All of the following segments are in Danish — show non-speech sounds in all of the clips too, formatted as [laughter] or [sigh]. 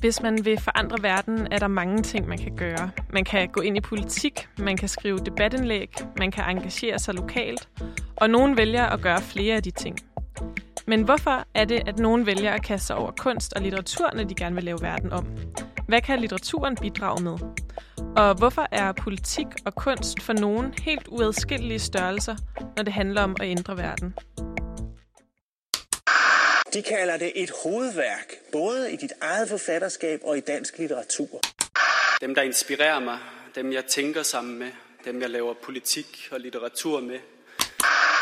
Hvis man vil forandre verden, er der mange ting, man kan gøre. Man kan gå ind i politik, man kan skrive debatindlæg, man kan engagere sig lokalt, og nogen vælger at gøre flere af de ting. Men hvorfor er det, at nogen vælger at kaste sig over kunst og litteratur, når de gerne vil lave verden om? Hvad kan litteraturen bidrage med? Og hvorfor er politik og kunst for nogen helt uadskillelige størrelser, når det handler om at ændre verden? De kalder det et hovedværk, både i dit eget forfatterskab og i dansk litteratur. Dem, der inspirerer mig, dem jeg tænker sammen med, dem jeg laver politik og litteratur med.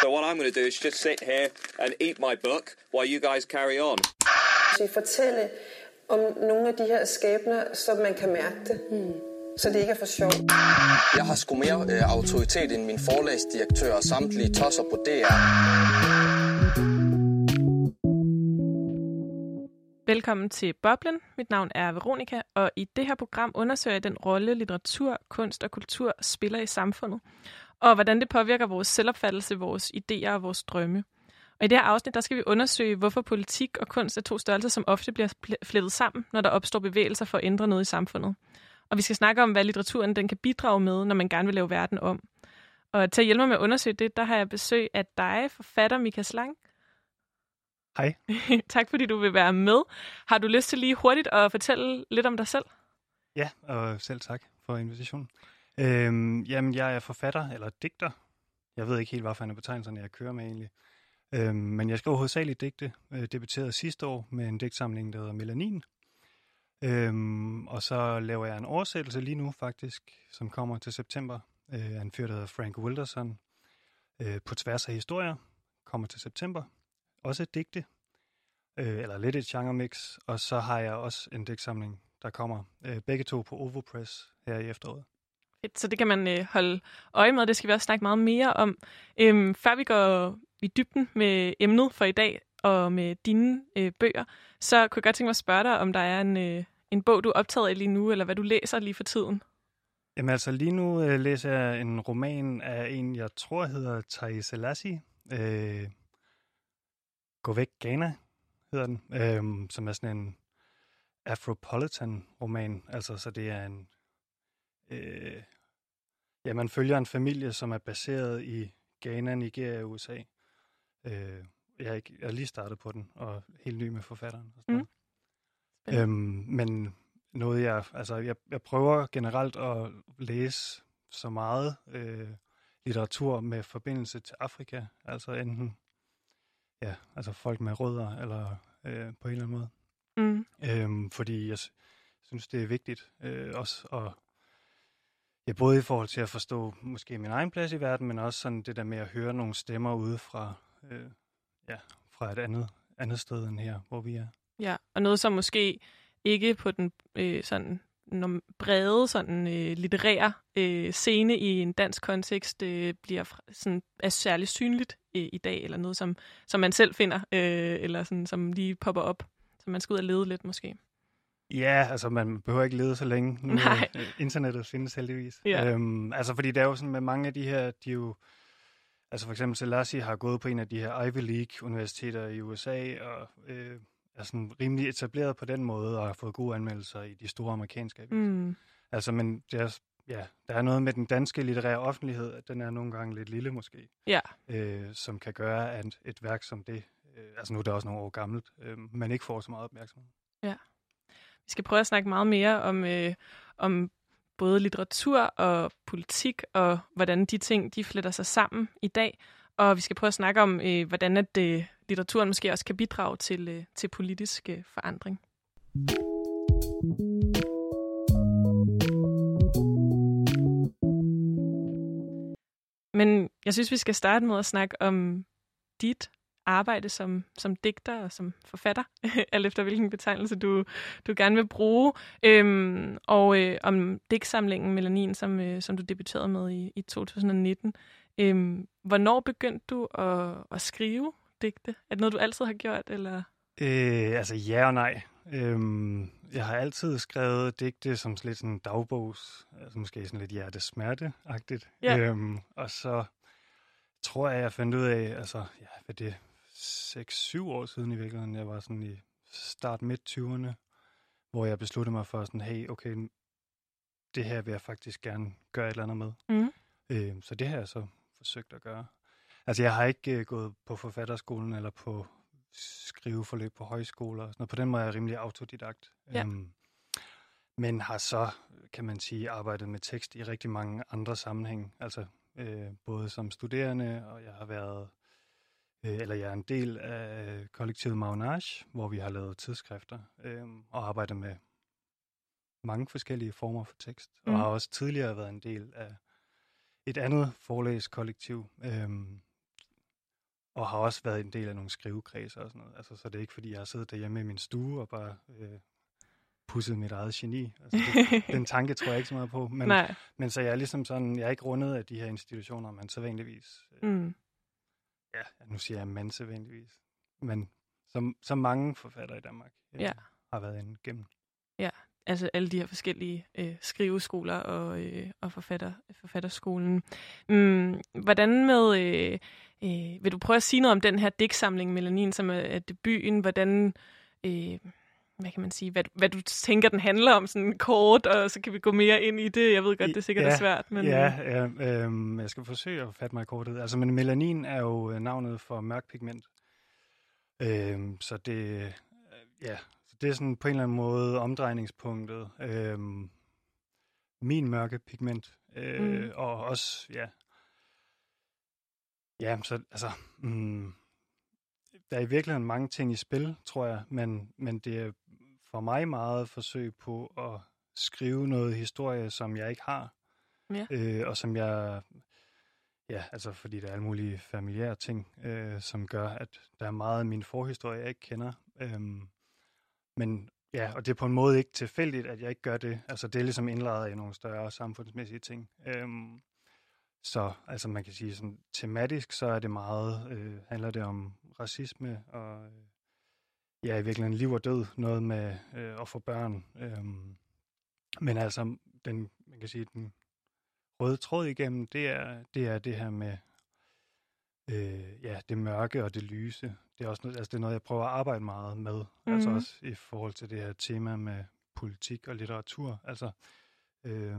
So what I'm going to do is just sit here and eat my book while you guys carry on. Så fortælle om nogle af de her skæbner, så man kan mærke det. Mm. Så det ikke er for sjovt. Jeg har sgu mere øh, autoritet end min forlagsdirektør og samtlige tosser på DR. Velkommen til Boblen. Mit navn er Veronika, og i det her program undersøger jeg den rolle, litteratur, kunst og kultur spiller i samfundet, og hvordan det påvirker vores selvopfattelse, vores idéer og vores drømme. Og i det her afsnit, der skal vi undersøge, hvorfor politik og kunst er to størrelser, som ofte bliver flettet sammen, når der opstår bevægelser for at ændre noget i samfundet. Og vi skal snakke om, hvad litteraturen den kan bidrage med, når man gerne vil lave verden om. Og til at hjælpe mig med at undersøge det, der har jeg besøg af dig, forfatter Mika Slang. Hej. [laughs] tak fordi du vil være med. Har du lyst til lige hurtigt at fortælle lidt om dig selv? Ja, og selv tak for invitationen. Øhm, jamen, jeg er forfatter, eller digter. Jeg ved ikke helt, hvad for en af betegnelserne jeg kører med egentlig. Øhm, men jeg skriver hovedsageligt digte. Øh, debuterede sidste år med en digtsamling, der hedder Melanin. Øhm, og så laver jeg en oversættelse lige nu faktisk, som kommer til september. Øh, en fyr, der hedder Frank Wilderson. Øh, på tværs af historier. Kommer til september. Også digte. Øh, eller lidt et genre-mix. Og så har jeg også en digtsamling, der kommer. Øh, begge to på Ovo Press her i efteråret. Så det kan man øh, holde øje med. Det skal vi også snakke meget mere om. Øhm, før vi går i dybden med emnet for i dag og med dine øh, bøger, så kunne jeg godt tænke mig at spørge dig, om der er en, øh, en bog, du er optaget af lige nu, eller hvad du læser lige for tiden. Jamen altså, lige nu øh, læser jeg en roman af en, jeg tror hedder Thais Selassie. Øh, Gå væk, Ghana hedder den, øh, som er sådan en Afropolitan-roman. Altså, så det er en... Øh, ja, man følger en familie, som er baseret i Ghana, Nigeria og USA. Øh, jeg, er ikke, jeg er lige startet på den, og helt ny med forfatteren. Og sådan mm. øhm, men noget, jeg, altså, jeg, jeg prøver generelt at læse så meget øh, litteratur med forbindelse til Afrika, altså enten ja, altså folk med rødder, eller øh, på en eller anden måde. Mm. Øhm, fordi jeg synes, det er vigtigt øh, også at Ja, både i forhold til at forstå måske min egen plads i verden, men også sådan det der med at høre nogle stemmer ude fra, øh, ja, fra et andet, andet sted end her, hvor vi er. Ja, og noget som måske ikke på den øh, sådan brede sådan øh, litterære øh, scene i en dansk kontekst øh, bliver sådan er særligt synligt øh, i dag eller noget som som man selv finder øh, eller sådan som lige popper op, så man skal ud og lede lidt måske. Ja, altså man behøver ikke lede så længe. Nu, [laughs] Nej. Internettet findes heldigvis. Ja. Øhm, altså fordi det er jo sådan med mange af de her, de jo, altså for eksempel Selassie har gået på en af de her Ivy League universiteter i USA, og øh, er sådan rimelig etableret på den måde, og har fået gode anmeldelser i de store amerikanske aviser. Mm. Altså, men det er, ja, der er noget med den danske litterære offentlighed, at den er nogle gange lidt lille måske, ja. øh, som kan gøre, at et værk som det, øh, altså nu er det også nogle år gammelt, øh, men ikke får så meget opmærksomhed. Ja. Vi skal prøve at snakke meget mere om, øh, om både litteratur og politik, og hvordan de ting de fletter sig sammen i dag. Og vi skal prøve at snakke om, øh, hvordan at, øh, litteraturen måske også kan bidrage til, øh, til politisk øh, forandring. Men jeg synes, vi skal starte med at snakke om dit arbejde som, som digter og som forfatter, [laughs] alt efter hvilken betegnelse du, du gerne vil bruge, øhm, og øh, om digtsamlingen Melanin, som, øh, som du debuterede med i, i 2019. Øhm, hvornår begyndte du at, at skrive digte? Er det noget, du altid har gjort, eller? Øh, altså ja og nej. Øhm, jeg har altid skrevet digte som lidt sådan dagbogs, altså måske sådan lidt hjertesmerte-agtigt. Ja. Øhm, og så tror jeg, jeg fandt ud af, altså, ja, hvad det 6-7 år siden i virkeligheden, jeg var sådan i start midt 20'erne, hvor jeg besluttede mig for sådan, hey, okay, det her vil jeg faktisk gerne gøre et eller andet med. Mm. Øh, så det har jeg så forsøgt at gøre. Altså, jeg har ikke øh, gået på forfatterskolen eller på skriveforløb på højskoler og sådan noget. På den måde er jeg rimelig autodidakt. Ja. Øhm, men har så, kan man sige, arbejdet med tekst i rigtig mange andre sammenhæng. Altså øh, både som studerende, og jeg har været, øh, eller jeg er en del af kollektivet Maunage, hvor vi har lavet tidsskrifter øh, og arbejdet med mange forskellige former for tekst. Mm. Og har også tidligere været en del af et andet forlægskollektiv, øh, og har også været en del af nogle skrivekredser og sådan noget. Altså, så det er ikke, fordi jeg har siddet derhjemme i min stue og bare øh, pusset mit eget geni. Altså, det, [laughs] den tanke tror jeg ikke så meget på. Men, Nej. men så jeg er ligesom sådan, jeg er ikke rundet af de her institutioner, man sædvanligvis, øh, Mm. ja, nu siger jeg man sædvanligvis, men som, som mange forfattere i Danmark øh, Ja. har været inde gennem. Altså alle de her forskellige øh, skriveskoler og, øh, og forfatter, forfatterskolen. Mm, hvordan med, øh, øh, vil du prøve at sige noget om den her digtsamling, Melanin, som er, er debuten? Hvordan, øh, hvad kan man sige, hvad, hvad du tænker, den handler om sådan kort, og så kan vi gå mere ind i det. Jeg ved godt, det er sikkert ja, er svært, men Ja, ja øh, jeg skal forsøge at fatte mig i kortet. Altså, men melanin er jo øh, navnet for mørk pigment. Øh, så det, øh, ja, det er sådan på en eller anden måde omdrejningspunktet. Øh, min mørke pigment. Øh, Mm. Og også, ja, ja, så altså, mm, der er i virkeligheden mange ting i spil, tror jeg, men, men det er for mig meget forsøg på at skrive noget historie, som jeg ikke har. Ja. Øh, og som jeg, ja, altså fordi der er alle mulige familiære ting, øh, som gør, at der er meget af min forhistorie, jeg ikke kender. Øhm, men ja, og det er på en måde ikke tilfældigt, at jeg ikke gør det. Altså det er ligesom indlejret i nogle større samfundsmæssige ting. Øhm, så altså man kan sige sådan tematisk, så er det meget, øh, handler det om racisme og øh, ja, i virkeligheden liv og død, noget med øh, at få børn. Øhm, men altså, den, man kan sige, den røde tråd igennem, det er det, er det her med øh, ja, det mørke og det lyse. Det er også noget, altså det er noget, jeg prøver at arbejde meget med. Mm-hmm. Altså Mhm. også i forhold til det her tema med politik og litteratur. Altså, øh,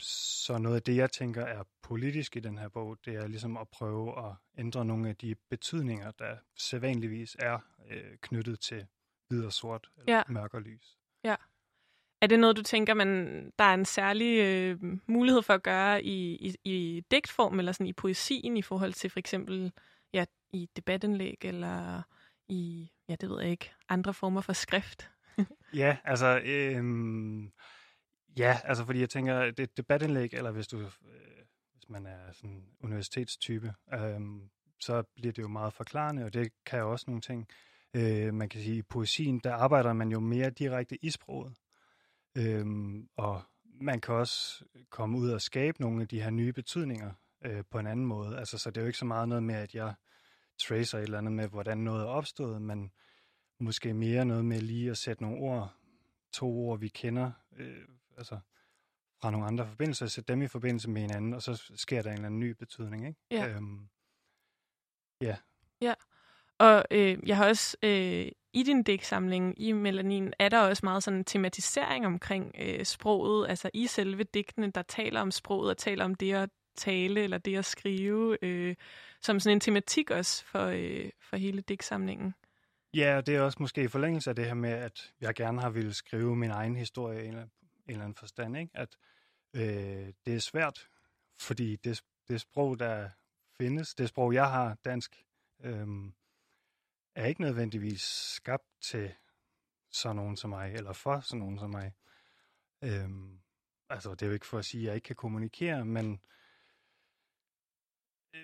så noget af det, jeg tænker er politisk i den her bog, det er ligesom at prøve at ændre nogle af de betydninger, der sædvanligvis er øh, knyttet til hvid og sort, eller Ja. mørk og lys. er det noget, du tænker, man, der er en særlig øh, mulighed for at gøre i, i, i digtform, eller sådan i poesien, i forhold til for eksempel ja, i debatindlæg, eller i, ja, det ved jeg ikke, andre former for skrift? [laughs] Ja, altså, øhm, ja, altså fordi jeg tænker, det er debatindlæg, eller hvis du, øh, hvis man er sådan universitetstype, øhm, så bliver det jo meget forklarende, og det kan jo også nogle ting. Øh, man kan sige, i poesien, der arbejder man jo mere direkte i sproget. Øhm, og man kan også komme ud og skabe nogle af de her nye betydninger øh, på en anden måde. Altså, så det er jo ikke så meget noget med, at jeg tracer et eller andet med, hvordan noget er opstået, men måske mere noget med lige at sætte nogle ord, to ord, vi kender, øh, altså fra nogle andre forbindelser, sætte dem i forbindelse med hinanden, og så sker der en eller anden ny betydning, ikke? Ja. Øhm, Og øh, jeg har også øh, i din digtsamling, i Melanin, er der også meget sådan en tematisering omkring øh, sproget, altså i selve digtene, der taler om sproget og taler om det at tale eller det at skrive, øh, som sådan en tematik også for, øh, for hele digtsamlingen. Ja, og det er også måske i forlængelse af det her med, at jeg gerne har ville skrive min egen historie i en eller, en anden forstand, ikke? At øh, det er svært, fordi det, det sprog, der findes, det sprog, jeg har, dansk, øh, er ikke nødvendigvis skabt til sådan nogen som mig, eller for sådan nogen som mig. Øh, altså, det er jo ikke for at sige, at jeg ikke kan kommunikere, men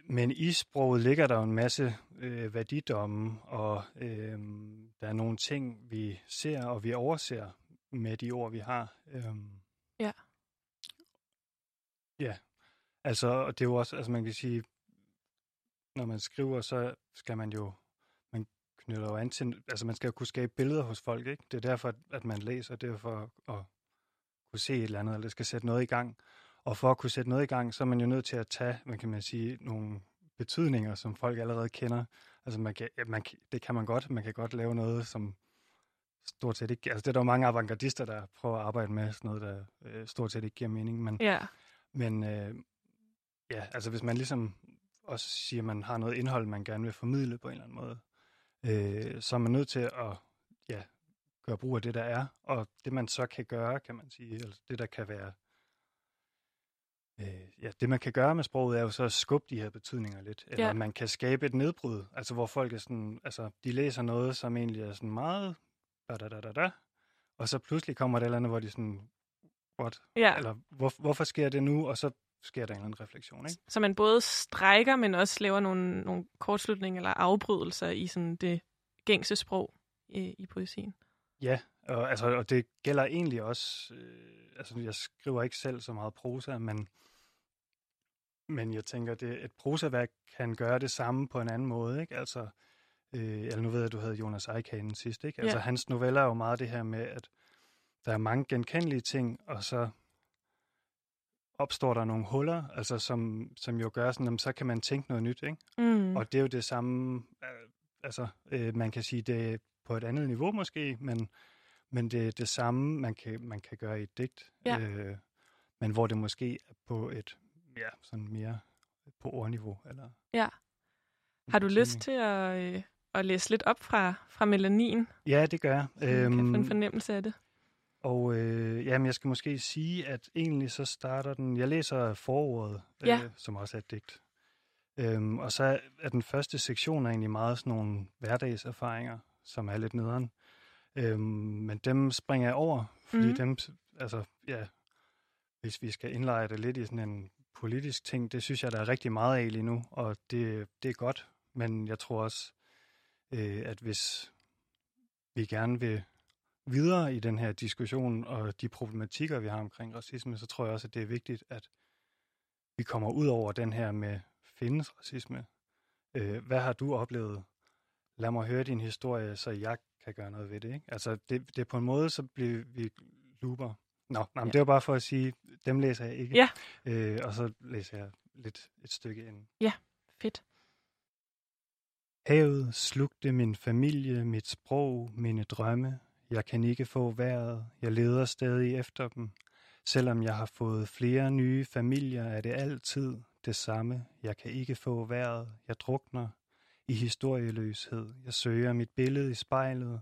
men i sproget ligger der jo en masse øh, værdidomme, og øh, der er nogle ting, vi ser og vi overser med de ord, vi har. Øh, Ja. Ja, altså, og det er jo også, altså man kan sige, når man skriver, så skal man jo, man knytter jo an til, altså man skal jo kunne skabe billeder hos folk, ikke? Det er derfor, at man læser, det er for at kunne se et eller andet, eller det skal sætte noget i gang. Og for at kunne sætte noget i gang, så er man jo nødt til at tage, hvad kan man sige, nogle betydninger, som folk allerede kender. Altså man kan, man, det kan man godt, man kan godt lave noget, som, stort set ikke... Altså, det er der jo mange avantgardister, der prøver at arbejde med sådan noget, der øh, stort set ikke giver mening. Men, Ja. men øh, ja, altså hvis man ligesom også siger, at man har noget indhold, man gerne vil formidle på en eller anden måde, øh, så er man nødt til at ja, gøre brug af det, der er. Og det, man så kan gøre, kan man sige, altså det, der kan være... Øh, ja, det, man kan gøre med sproget, er jo så at skubbe de her betydninger lidt. Eller Ja. man kan skabe et nedbrud, altså hvor folk er sådan... Altså, de læser noget, som egentlig er sådan meget... Da, da, da, da, da, og så pludselig kommer der et eller andet, hvor de sådan... What? Ja. Eller hvor, hvorfor sker det nu? Og så sker der en eller anden refleksion, ikke? Så man både strækker, men også laver nogle, nogle kortslutninger eller afbrydelser i sådan det gængse sprog i, i poesien. Ja, og, altså, og det gælder egentlig også, øh, altså jeg skriver ikke selv så meget prosa, men, men jeg tænker, det, et prosaværk kan gøre det samme på en anden måde, ikke? Altså, øh, eller nu ved jeg, at du havde Jonas Eikanen sidst, ikke? Altså Ja. hans noveller er jo meget det her med, at der er mange genkendelige ting, og så opstår der nogle huller, altså som, som jo gør sådan, jamen, så kan man tænke noget nyt, ikke? Mm. Og det er jo det samme, øh, altså øh, man kan sige, det på et andet niveau måske, men, men det er det samme, man kan, man kan gøre i et digt. Ja. Øh, men hvor det måske er på et, ja, sådan mere på ordniveau. Eller Ja. Har du lyst til at, øh, at læse lidt op fra, fra melanin? Ja, det gør jeg. Man kan få en Øhm, fornemmelse af det. Og øh, jamen, jeg skal måske sige, at egentlig så starter den... Jeg læser forordet, Ja. øh, som også er et digt. Øhm, og så er den første sektion er egentlig meget sådan nogle hverdagserfaringer, som er lidt nederen. Øhm, men dem springer jeg over, fordi mm. dem, altså, ja, hvis vi skal indlejre det lidt i sådan en politisk ting, det synes jeg, der er rigtig meget af lige nu, og det, det er godt. Men jeg tror også, øh, at hvis vi gerne vil videre i den her diskussion og de problematikker, vi har omkring racisme, så tror jeg også, at det er vigtigt, at vi kommer ud over den her med findes racisme. Øh, hvad har du oplevet? Lad mig høre din historie, så jeg kan gøre noget ved det. Ikke? Altså, det, det er på en måde, så bliver vi looper. Nå, nej, men Ja. det var bare for at sige, dem læser jeg ikke. Ja. Øh, og så læser jeg lidt et stykke ind. Fedt. Havet slugte min familie, mit sprog, mine drømme. Jeg kan ikke få vejret, jeg leder stadig efter dem. Selvom jeg har fået flere nye familier, er det altid det samme. Jeg kan ikke få vejret, jeg drukner i historieløshed. Jeg søger mit billede i spejlet.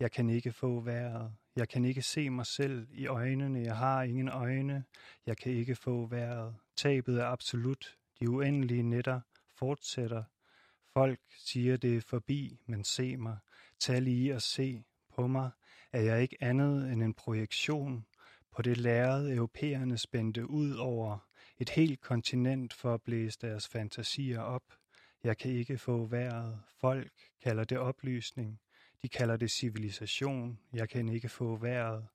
Jeg kan ikke få vejret. Jeg kan ikke se mig selv i øjnene. Jeg har ingen øjne. Jeg kan ikke få vejret. Tabet er absolut. De uendelige nætter fortsætter. Folk siger, det er forbi, men se mig. Tag lige og se på mig. Er jeg ikke andet end en projektion på det lærred, europæerne spændte ud over et helt kontinent for at blæse deres fantasier op. Jeg kan ikke få vejret. Folk kalder det oplysning. De kalder det civilisation. Jeg kan ikke få vejret.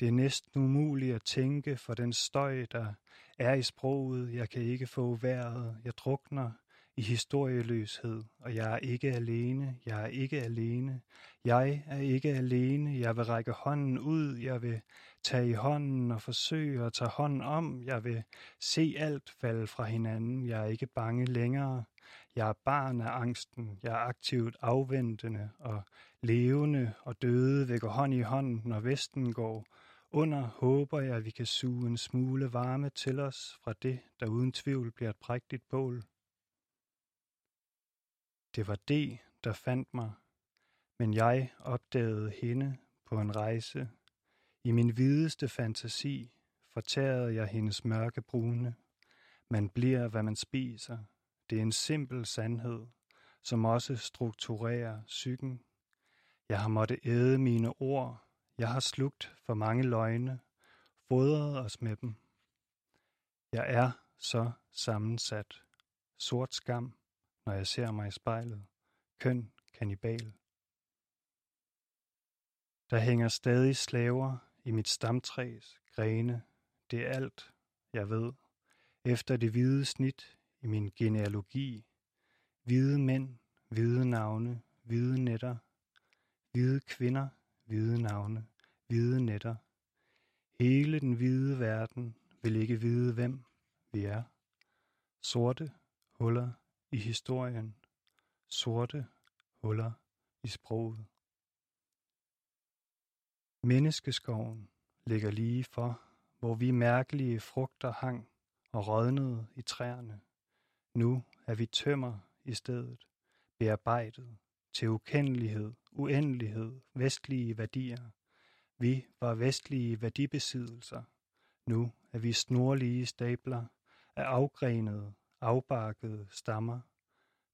Det er næsten umuligt at tænke for den støj, der er i sproget. Jeg kan ikke få vejret. Jeg drukner i historieløshed, og jeg er ikke alene. Jeg er ikke alene. Jeg er ikke alene. Jeg vil række hånden ud. Jeg vil tage i hånden og forsøge at tage hånden om. Jeg vil se alt falde fra hinanden. Jeg er ikke bange længere. Jeg er barn af angsten. Jeg er aktivt afventende og levende og døde vækker hånd i hånd, når Vesten går under. Håber jeg, at vi kan suge en smule varme til os fra det, der uden tvivl bliver et prægtigt bål. Det var det, der fandt mig, men jeg opdagede hende på en rejse. I min videste fantasi fortærede jeg hendes mørke brune. Man bliver, hvad man spiser. Det er en simpel sandhed, som også strukturerer psyken. Jeg har måttet æde mine ord. Jeg har slugt for mange løgne, fodret os med dem. Jeg er så sammensat. Sort skam, når jeg ser mig i spejlet. Køn kanibal. Der hænger stadig slaver i mit stamtræs grene. Det er alt, jeg ved. Efter det hvide snit i min genealogi. Hvide mænd, hvide navne, hvide netter. Hvide kvinder, hvide navne, hvide netter. Hele den hvide verden vil ikke vide, hvem vi er. Sorte huller i historien. Sorte huller i sproget. Menneskeskoven ligger lige for, hvor vi mærkelige frugter hang og rådnede i træerne. Nu er vi tømmer i stedet, bearbejdet til ukendelighed, uendelighed, vestlige værdier. Vi var vestlige værdibesiddelser. Nu er vi snorlige stabler af afgrenede, afbarkede stammer,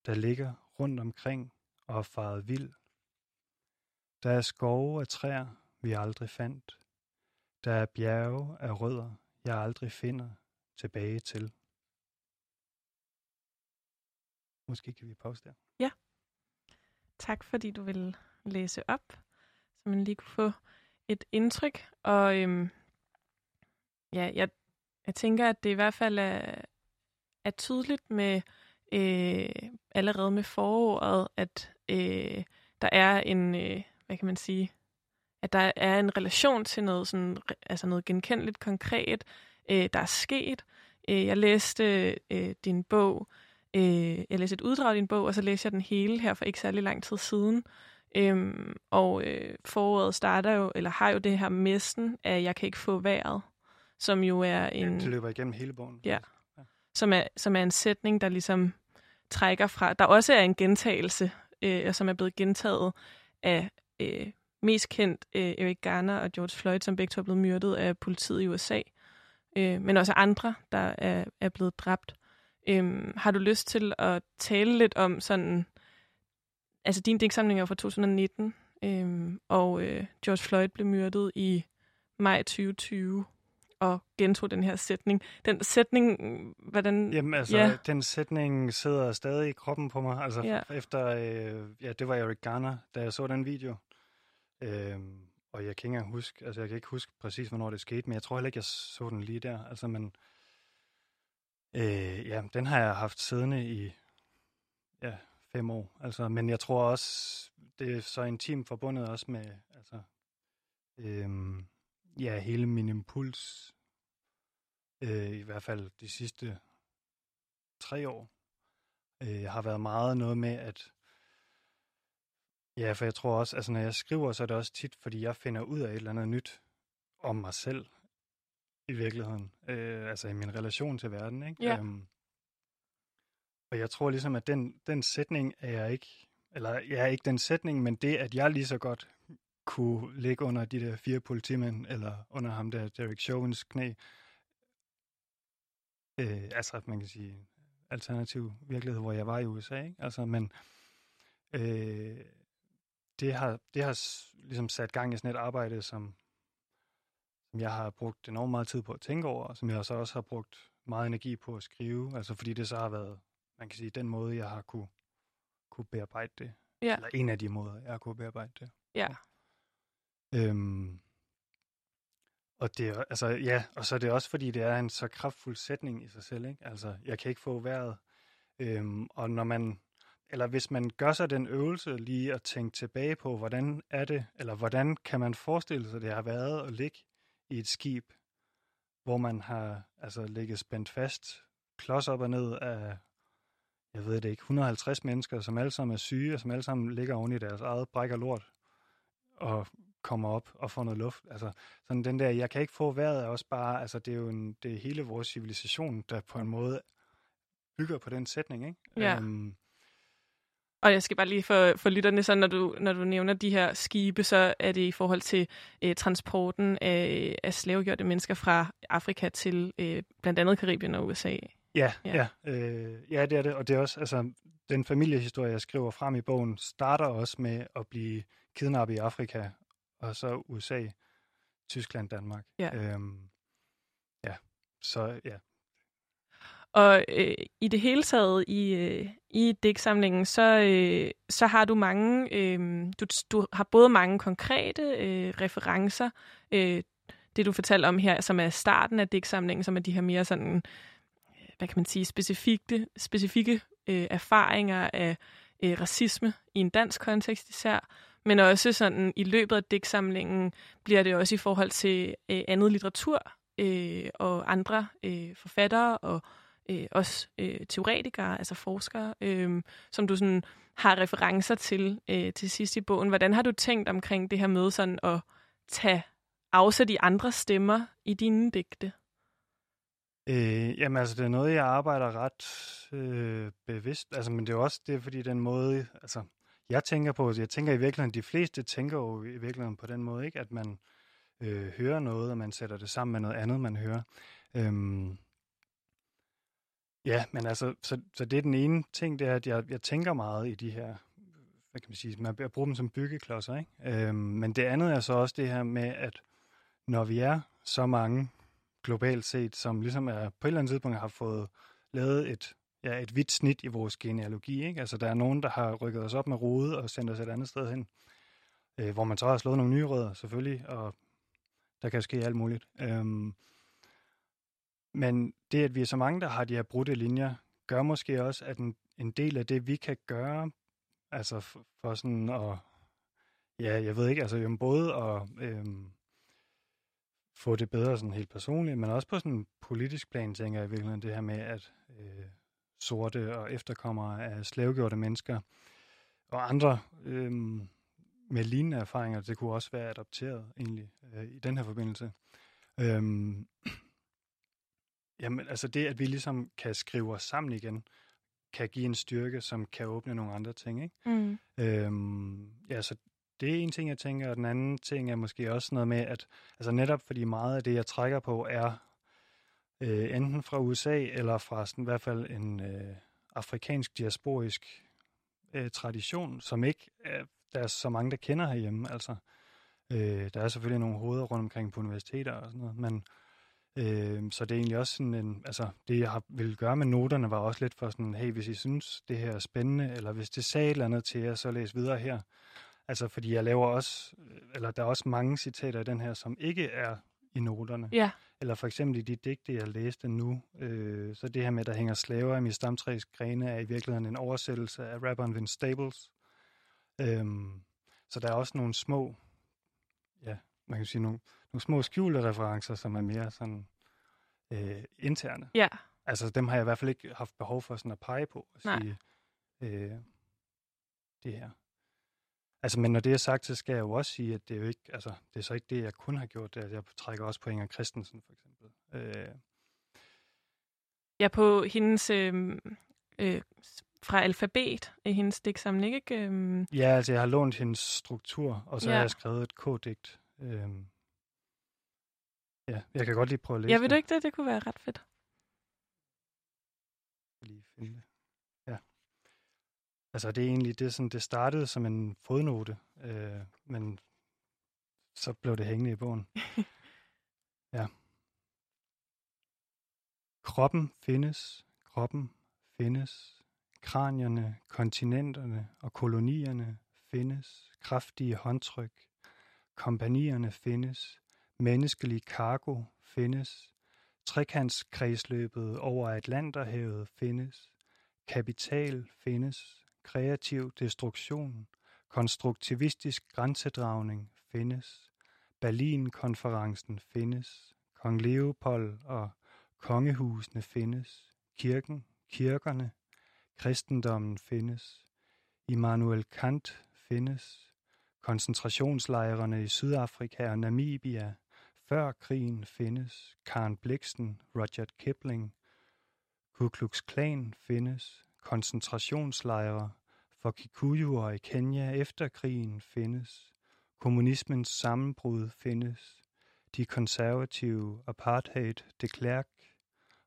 der ligger rundt omkring og er faret vild. Der er skove af træer, vi aldrig fandt. Der er bjerge af rødder, jeg aldrig finder tilbage til. Måske kan vi pause der. Ja. Tak fordi du vil læse op, så man lige kunne få et indtryk. Og øhm, ja, jeg, jeg tænker, at det i hvert fald er, er tydeligt med øh, allerede med foråret, at øh, der er en, øh, hvad kan man sige, at der er en relation til noget, sådan, altså noget genkendeligt konkret, øh, der er sket. Øh, jeg læste øh, din bog, øh, jeg læste et uddrag af din bog, og så læste jeg den hele her for ikke særlig lang tid siden. Øhm, og øh, foråret starter jo, eller har jo det her messen af Jeg kan ikke få vejret, som jo er en... Ja, det løber igennem hele bogen. Ja, ja. Som, er, som er en sætning, der ligesom trækker fra... Der også er en gentagelse, øh, som er blevet gentaget af øh, mest kendt øh, Eric Garner og George Floyd, som begge to er blevet myrdet af politiet i USA. Øh, men også andre, der er, er blevet dræbt. Øh, har du lyst til at tale lidt om sådan... Altså, din digtsamling er fra 2019, øh, og øh, George Floyd blev myrdet i maj 2020 og gentog den her sætning. Den sætning, hvordan... Jamen altså, ja. den sætning sidder stadig i kroppen på mig. Altså Ja. efter, øh, ja, det var Eric Garner, da jeg så den video. Øh, og jeg kan ikke engang huske, altså jeg kan ikke huske præcis, hvornår det skete, men jeg tror heller ikke, jeg så den lige der. Altså, men øh, ja, den har jeg haft siddende i ja, fem år. Altså, men jeg tror også, det er så intimt forbundet også med, altså, øh, ja, hele min impuls, øh, i hvert fald de sidste tre år, øh, har været meget noget med, at ja, for jeg tror også, altså når jeg skriver, så er det også tit, fordi jeg finder ud af et eller andet nyt om mig selv i virkeligheden, øh, altså i min relation til verden, ikke? Ja. Øhm, og jeg tror ligesom, at den, den sætning er jeg ikke, eller jeg er ikke den sætning, men det, at jeg lige så godt kunne ligge under de der fire politimænd, eller under ham der Derek Chauvins knæ. Øh, altså, man kan sige, alternativ virkelighed, hvor jeg var i USA, ikke? Altså, men øh, det har, det har ligesom sat gang i sådan et arbejde, som, som jeg har brugt enormt meget tid på at tænke over, og som jeg så også har brugt meget energi på at skrive, altså fordi det så har været, man kan sige, den måde, jeg har kunne, kunne bearbejde det. Ja. Eller en af de måder, jeg har kunne bearbejde det. Ja. Øhm, og det er, altså, ja, og så er det også, fordi det er en så kraftfuld sætning i sig selv, ikke? Altså, jeg kan ikke få vejret. Øhm, og når man, eller hvis man gør sig den øvelse lige at tænke tilbage på, hvordan er det, eller hvordan kan man forestille sig, det har været at ligge i et skib, hvor man har altså ligget spændt fast, klods op og ned af, jeg ved det ikke, 150 mennesker, som alle sammen er syge, og som alle sammen ligger oven i deres eget bræk og lort, og kommer op og får noget luft. Altså, sådan den der, jeg kan ikke få vejret, er også bare, altså det er jo en, det er hele vores civilisation, der på en måde bygger på den sætning, ikke? Ja. Øhm, Og jeg skal bare lige for, for lytterne, så når du, når du nævner de her skibe, så er det i forhold til øh, transporten af, af slavegjorte mennesker fra Afrika til øh, blandt andet Karibien og USA. Ja, Ja. ja, øh, ja, det er det. Og det er også, altså, den familiehistorie, jeg skriver frem i bogen, starter også med at blive kidnappet i Afrika, og så USA, Tyskland, Danmark. Ja. Øhm, ja, så ja. Og øh, i det hele taget i, øh, i digtsamlingen, så, øh, så har du mange, øh, du, du har både mange konkrete øh, referencer, øh, det du fortalte om her, som er starten af digtsamlingen, som er de her mere sådan, hvad kan man sige, specifikke, specifikke øh, erfaringer af øh, racisme i en dansk kontekst især, men også sådan i løbet af digtsamlingen bliver det også i forhold til øh, andet litteratur øh, og andre øh, forfattere og øh, også øh, teoretikere, altså forskere, øh, som du sådan har referencer til øh, til sidst i bogen. Hvordan har du tænkt omkring det her med sådan at tage afsæt i andre stemmer i dine digte? Øh, jamen altså, det er noget, jeg arbejder ret øh, bevidst. Altså, men det er også det, fordi den måde, altså, jeg tænker på, jeg tænker i virkeligheden, de fleste tænker jo i virkeligheden på den måde, ikke? At man øh, hører noget, og man sætter det sammen med noget andet, man hører. Øhm, ja, men altså, så, så det er den ene ting, det er, at jeg, jeg tænker meget i de her, hvad kan man sige, man bruger dem som byggeklodser, ikke? Øhm, men det andet er så også det her med, at når vi er så mange globalt set, som ligesom er på et eller andet tidspunkt har fået lavet et, ja, et vidt snit i vores genealogi. Ikke? Altså, der er nogen, der har rykket os op med rode og sendt os et andet sted hen, øh, hvor man så har slået nogle nye rødder, selvfølgelig, og der kan ske alt muligt. Øhm, men det, at vi er så mange, der har de her brudte linjer, gør måske også, at en, en del af det, vi kan gøre, altså for, for sådan at, ja, jeg ved ikke, altså jo både at øhm, få det bedre sådan helt personligt, men også på sådan en politisk plan, tænker jeg i virkeligheden, det her med, at øh, sorte og efterkommere af slavegjorte mennesker og andre øhm, med lignende erfaringer, det kunne også være adopteret egentlig øh, i den her forbindelse. Øhm, jamen, altså det, at vi ligesom kan skrive os sammen igen, kan give en styrke, som kan åbne nogle andre ting, ikke? Mm. Øhm, ja, så det er en ting, jeg tænker, og den anden ting er måske også noget med, at altså netop fordi meget af det, jeg trækker på, er øh, enten fra USA, eller fra sådan, i hvert fald en øh, afrikansk diasporisk øh, tradition, som ikke er, der er så mange, der kender herhjemme. Altså, øh, der er selvfølgelig nogle hoveder rundt omkring på universiteter og sådan noget, men øh, så det er egentlig også sådan en, altså det jeg har ville gøre med noterne var også lidt for sådan, hey, hvis I synes, det her er spændende, eller hvis det sagde et eller andet til jer, så læs videre her. Altså, fordi jeg laver også, eller der er også mange citater i den her, som ikke er i noterne. Ja. Eller for eksempel i de digte, jeg læste nu, øh, så det her med, der hænger slaver i min stamtræs grene, er i virkeligheden en oversættelse af rapperen Vince Staples. Øhm, så der er også nogle små, ja, man kan sige nogle, nogle små skjulte referencer, som er mere sådan øh, interne. Ja. Altså dem har jeg i hvert fald ikke haft behov for sådan at pege på og Nej. sige, øh, det her. Altså, men når det er sagt, så skal jeg jo også sige, at det er jo ikke, altså, det er så ikke det, jeg kun har gjort, det at jeg trækker også på Inger Christensen, for eksempel. Øh, Ja, på hendes øh, øh, fra alfabet i hendes digtsamling, ikke? Øhm, ja, altså, jeg har lånt hendes struktur, og så Ja. har jeg skrevet et k-digt. Øh, ja, jeg kan godt lige prøve at læse ja, ved du ikke det? Det kunne være ret fedt. lige finde det. Ja. Altså det er egentlig, det, sådan, det startede som en fodnote, øh, men så blev det hængende i bogen. [laughs] ja. Kroppen findes, kroppen findes, kranierne, kontinenterne og kolonierne findes, kraftige håndtryk, kompanierne findes, menneskelig kargo findes, trekantskredsløbet over Atlanterhavet findes, kapital findes, kreativ destruktion, konstruktivistisk grænsedragning findes, Berlin-konferencen findes, kong Leopold og kongehusene findes, kirken, kirkerne, kristendommen findes, Immanuel Kant findes, koncentrationslejrene i Sydafrika og Namibia, før krigen findes, Karen Bliksen, Rudyard Kipling, Ku Klux Klan findes, koncentrationslejre for Kikuyuer i Kenya efter krigen findes, kommunismens sammenbrud findes, de konservative apartheid de Klerk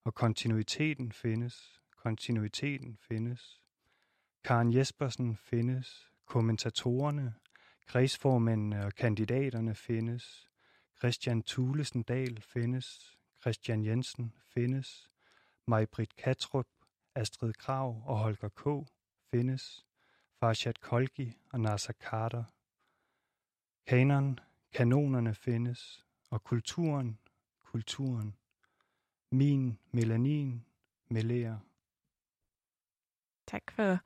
og kontinuiteten findes, kontinuiteten findes, Karen Jespersen findes, kommentatorerne, kredsformændene øh, og kandidaterne findes, Christian Thulesen Dahl findes, Christian Jensen findes, Majbrit Katrup, Astrid Krav og Holger K. findes, Farshad Kolgi og Nasser Carter. Kanon, kanonerne findes, og kulturen, kulturen. Min melanin, melærer. Tak for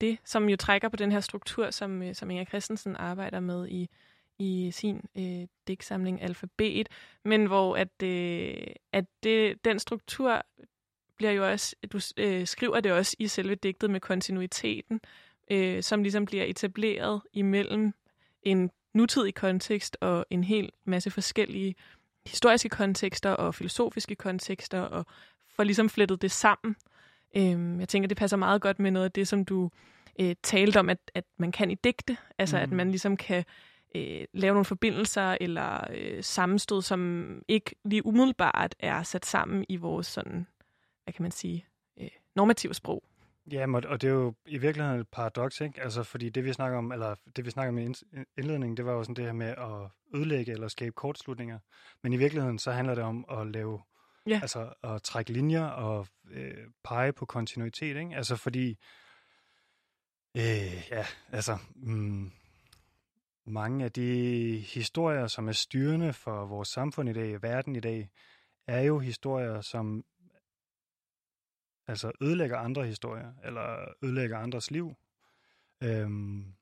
det, som jo trækker på den her struktur, som, øh, som Inger Christensen arbejder med i, i sin øh, digtsamling Alfabet, men hvor at, øh, at det, den struktur bliver jo også, du øh, skriver det også i selve digtet med kontinuiteten, øh, som ligesom bliver etableret imellem en nutidig kontekst og en hel masse forskellige historiske kontekster og filosofiske kontekster, og får ligesom flettet det sammen. Øhm, jeg tænker, det passer meget godt med noget af det, som du øh, talte om, at, at man kan i digte. Altså, mm. at man ligesom kan øh, lave nogle forbindelser eller øh, sammenstød, som ikke lige umiddelbart er sat sammen i vores sådan, hvad kan man sige, øh, normative sprog. Ja, og det er jo i virkeligheden et paradoks, ikke? Altså, fordi det vi snakker om, eller det vi snakker om i indledningen, det var jo sådan det her med at ødelægge eller skabe kortslutninger. Men i virkeligheden så handler det om at lave, ja. altså at trække linjer og øh, pege på kontinuitet, ikke? Altså fordi, øh, ja, altså, mm, mange af de historier, som er styrende for vores samfund i dag, verden i dag, er jo historier, som altså ødelægger andre historier, eller ødelægger andres liv. Øhm,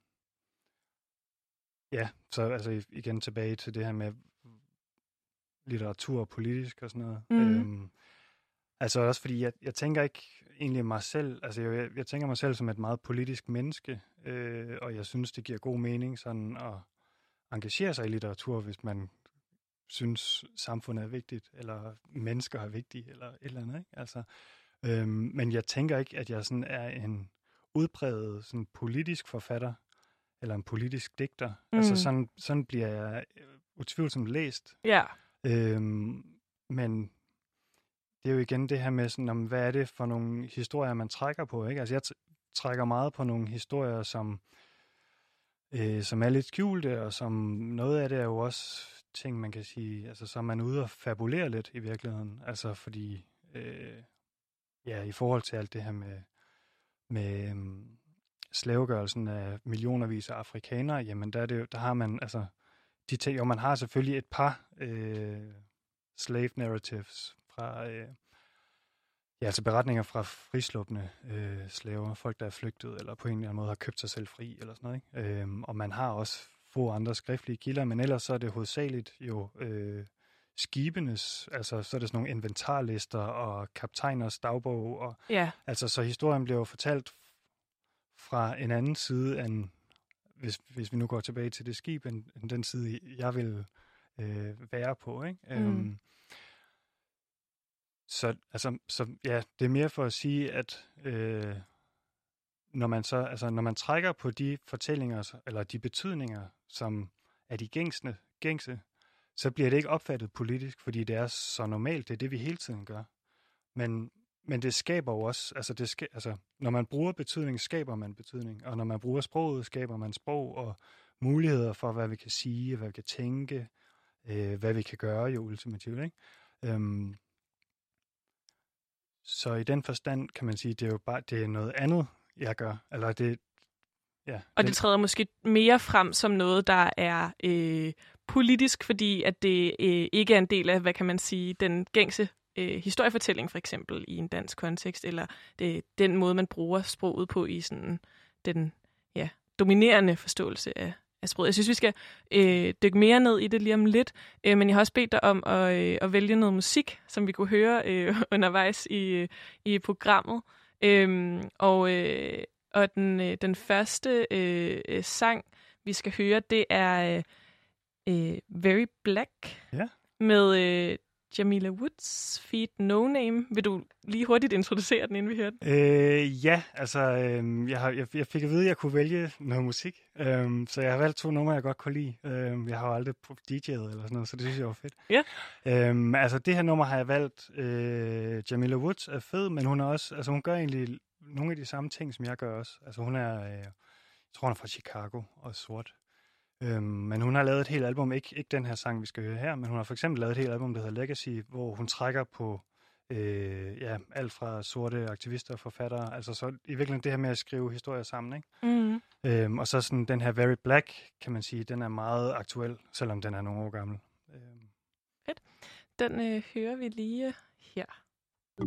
ja, så altså igen tilbage til det her med litteratur og politisk og sådan noget. Mm. Øhm, altså også fordi, jeg, jeg tænker ikke egentlig mig selv, altså jeg, jeg tænker mig selv som et meget politisk menneske, øh, og jeg synes, det giver god mening sådan at engagere sig i litteratur, hvis man synes, samfundet er vigtigt, eller mennesker er vigtige, eller et eller andet. Ikke? Altså, øhm, men jeg tænker ikke, at jeg sådan er en udpræget sådan politisk forfatter, eller en politisk digter. Altså, mm. Altså sådan, sådan bliver jeg utvivlsomt læst. Ja. Øhm, men det er jo igen det her med, sådan, om, hvad er det for nogle historier, man trækker på. Ikke? Altså jeg trækker meget på nogle historier, som, øh, som er lidt skjulte, og som noget af det er jo også ting, man kan sige, altså så er man ude og fabulere lidt i virkeligheden. Altså fordi, øh, ja, i forhold til alt det her med, med øh, slavegørelsen af millionervis af afrikanere, jamen der, er det der har man, altså, de ting, og man har selvfølgelig et par øh, slave narratives fra, øh, ja, altså beretninger fra frislåbende øh, slaver, folk der er flygtet, eller på en eller anden måde har købt sig selv fri, eller sådan noget. Ikke? Øhm, og man har også få andre skriftlige kilder, men ellers så er det hovedsageligt jo øh, skibenes, altså så er det sådan nogle inventarlister og kaptajners dagbog, og ja. altså så historien bliver jo fortalt fra en anden side end, hvis, hvis vi nu går tilbage til det skib, end, end den side, jeg vil øh, være på, ikke? Mm. Øhm, så, altså, så ja, det er mere for at sige, at øh, når man så, altså, når man trækker på de fortællinger, eller de betydninger, som er de gængsne, gængse, så bliver det ikke opfattet politisk, fordi det er så normalt, det er det, vi hele tiden gør. Men, men det skaber jo også, altså, det ska, altså når man bruger betydning, skaber man betydning, og når man bruger sproget, skaber man sprog og muligheder for, hvad vi kan sige, hvad vi kan tænke, øh, hvad vi kan gøre jo ultimativt, ikke? Øhm, så i den forstand kan man sige, det er jo bare det er noget andet, jeg gør. Eller det, ja, og det træder måske mere frem som noget, der er øh, politisk, fordi at det øh, ikke er en del af, hvad kan man sige, den gængse øh, historiefortælling for eksempel i en dansk kontekst, eller det, den måde, man bruger sproget på i sådan den ja, dominerende forståelse af, af sproget. Jeg synes, vi skal øh, dykke mere ned i det lige om lidt, øh, men jeg har også bedt dig om at, øh, at vælge noget musik, som vi kunne høre øh, [laughs] undervejs i, i programmet. Øh, og, øh, og den, øh, den første øh, sang, vi skal høre, det er øh, Very Black ja. med øh, Jamila Woods feed No Name. Vil du lige hurtigt introducere den, inden vi hører den? Øh, ja, altså øh, jeg, har, jeg, jeg fik at vide, at jeg kunne vælge noget musik. Øh, så jeg har valgt to numre, jeg godt kunne lide. Øh, jeg har jo aldrig DJ'et eller sådan noget, så det synes jeg var fedt. Ja. Øh, altså det her nummer har jeg valgt. Øh, Jamila Woods er fed, men hun er også, altså hun gør egentlig nogle af de samme ting, som jeg gør også. Altså hun er, øh, jeg tror hun er fra Chicago og sort. Øhm, men hun har lavet et helt album, ikke, ikke den her sang, vi skal høre her, men hun har for eksempel lavet et helt album, der hedder Legacy, hvor hun trækker på øh, ja, alt fra sorte aktivister og forfattere. Altså så i virkeligheden det her med at skrive historier sammen. Ikke? Mm. Øhm, og så sådan den her Very Black, kan man sige, den er meget aktuel, selvom den er nogle år gammel. Øhm. Fedt. Den øh, hører vi lige her. Black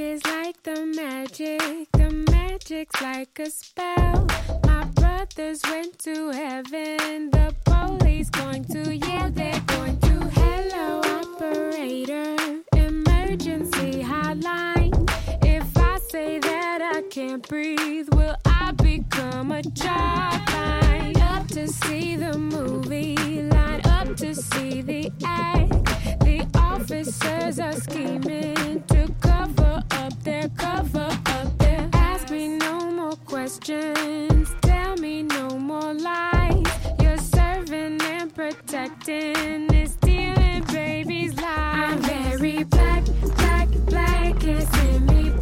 is like the magic, the magic's like a spell. Brothers went to heaven, the police going to, yeah, they're going to. Hello, operator, emergency hotline. If I say that I can't breathe, will I become a job? Line up to see the movie, line up to see the act. The officers are scheming to cover up their cover up. Ask me no more questions, tell me no more lies. You're serving and protecting is stealing babies' lives. I'm very black, black, black. Can't send me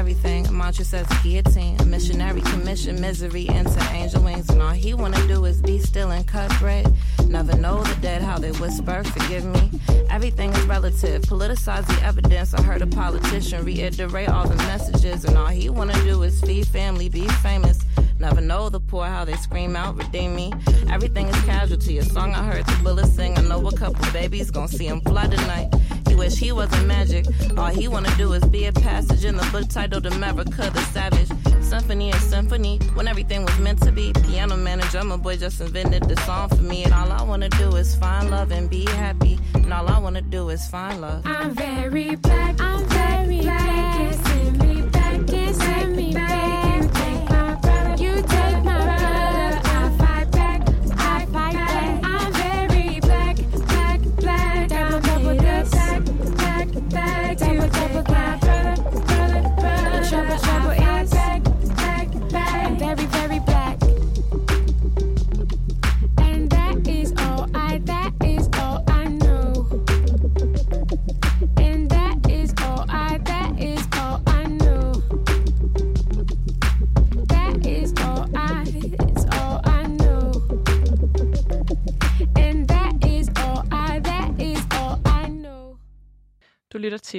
Everything. A mantra says guillotine. A missionary commission misery into angel wings. And all he wanna do is be still and cut bread. Never know the dead how they whisper, forgive me. Everything is relative. Politicize the evidence. I heard a politician reiterate all the messages. And all he wanna do is feed family, be famous. Never know the poor how they scream out, redeem me. Everything is casualty. A song I heard the bullets sing. I know a couple babies gonna see him fly tonight. Wish he wasn't magic. All he wanna do is be a passage in the book titled America the Savage. Symphony is symphony when everything was meant to be. Piano man and drummer boy just invented the song for me. And all I wanna do is find love and be happy. And all I wanna do is find love. I'm very black. I'm very black.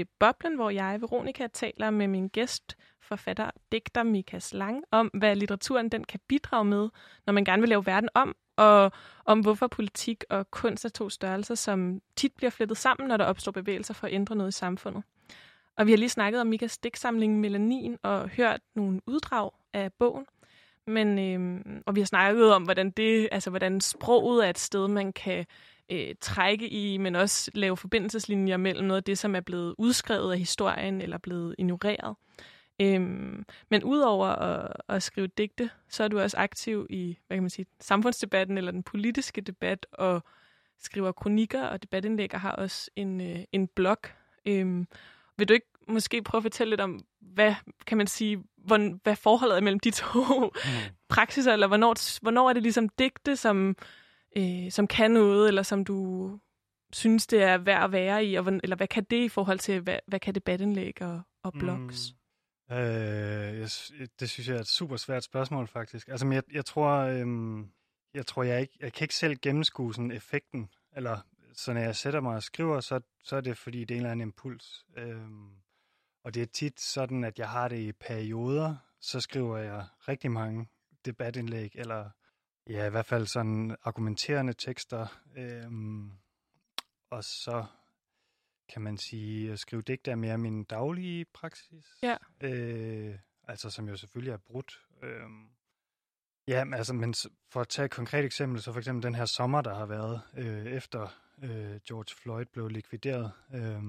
Til Boblen, hvor jeg, Veronika, taler med min gæst, forfatter og digter Mika Slang, om hvad litteraturen den kan bidrage med, når man gerne vil lave verden om, og om hvorfor politik og kunst er to størrelser, som tit bliver flettet sammen, når der opstår bevægelser for at ændre noget i samfundet. Og vi har lige snakket om Mikas digtsamling Melanin og hørt nogle uddrag af bogen. Men, øhm, og vi har snakket om, hvordan det, altså hvordan sproget er et sted, man kan øh, trække i, men også lave forbindelseslinjer mellem noget af det, som er blevet udskrevet af historien eller blevet ignoreret. Øhm, men udover at, at skrive digte, så er du også aktiv i hvad kan man sige, samfundsdebatten eller den politiske debat, og skriver kronikker og debatindlæg, og har også en, øh, en blog. Øhm, vil du ikke måske prøve at fortælle lidt om, hvad kan man sige, hvor, hvad forholdet er mellem de to mm. [laughs] praksiser, eller hvornår, hvornår er det ligesom digte, som, øh, som kan noget, eller som du synes, det er værd at være i, og, eller hvad kan det i forhold til, hvad, hvad kan debatindlæg og, og blogs? Mm. Øh, jeg, det synes jeg er et super svært spørgsmål, faktisk. Altså, men jeg, jeg tror, øhm, jeg tror, jeg ikke, jeg kan ikke selv gennemskue sådan effekten, eller så når jeg sætter mig og skriver, så, så er det fordi, det er en eller anden impuls. Øhm, og det er tit sådan, at jeg har det i perioder, så skriver jeg rigtig mange debatindlæg, eller ja, i hvert fald sådan argumenterende tekster, øhm, og så kan man sige, at skrive digte er mere min daglige praksis. Ja. Øh, altså som jo selvfølgelig er brudt. Øh, ja, altså, men for at tage et konkret eksempel, så for eksempel den her sommer, der har været øh, efter øh, George Floyd blev likvideret, øh,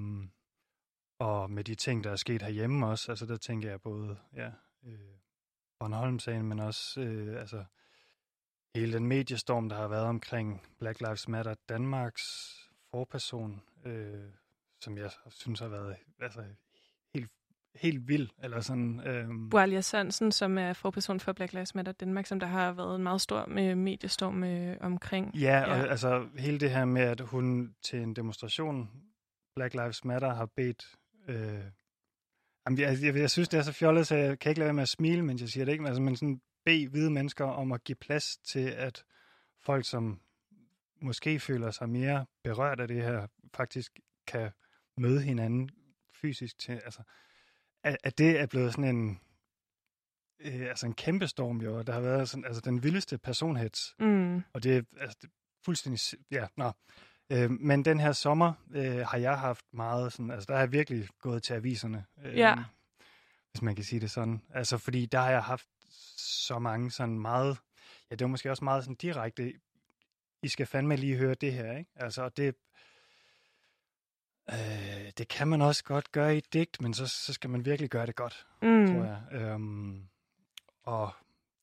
og med de ting, der er sket herhjemme også, altså der tænker jeg både, ja, øh, Bornholm-sagen, men også, øh, altså, hele den mediestorm, der har været omkring Black Lives Matter Danmarks forperson, øh, som jeg synes har været altså, helt, helt vild. Eller sådan, øh, Boalia Sørensen, som er forperson for Black Lives Matter Danmark, som der har været en meget stor med mediestorm øh, omkring. ja, og altså hele det her med, at hun til en demonstration, Black Lives Matter, har bedt... Øh, jamen, jeg, jeg, jeg synes, det er så fjollet, så jeg kan ikke lade være med at smile, mens jeg siger det ikke, men, altså, men sådan bede hvide mennesker om at give plads til, at folk, som måske føler sig mere berørt af det her, faktisk kan møde hinanden fysisk til, altså, at, at det er blevet sådan en, øh, altså en kæmpe storm jo, der har været sådan, altså den vildeste personheds, Mm. og det er altså, det fuldstændig, ja, nå. Øh, men den her sommer øh, har jeg haft meget sådan, altså der har jeg virkelig gået til aviserne. Øh, Ja. Hvis man kan sige det sådan. Altså fordi der har jeg haft så mange sådan meget, ja det var måske også meget sådan direkte, I skal fandme lige høre det her, ikke? Altså og det, øh, det kan man også godt gøre i et digt, men så, så skal man virkelig gøre det godt, Mm. tror jeg. Øhm, og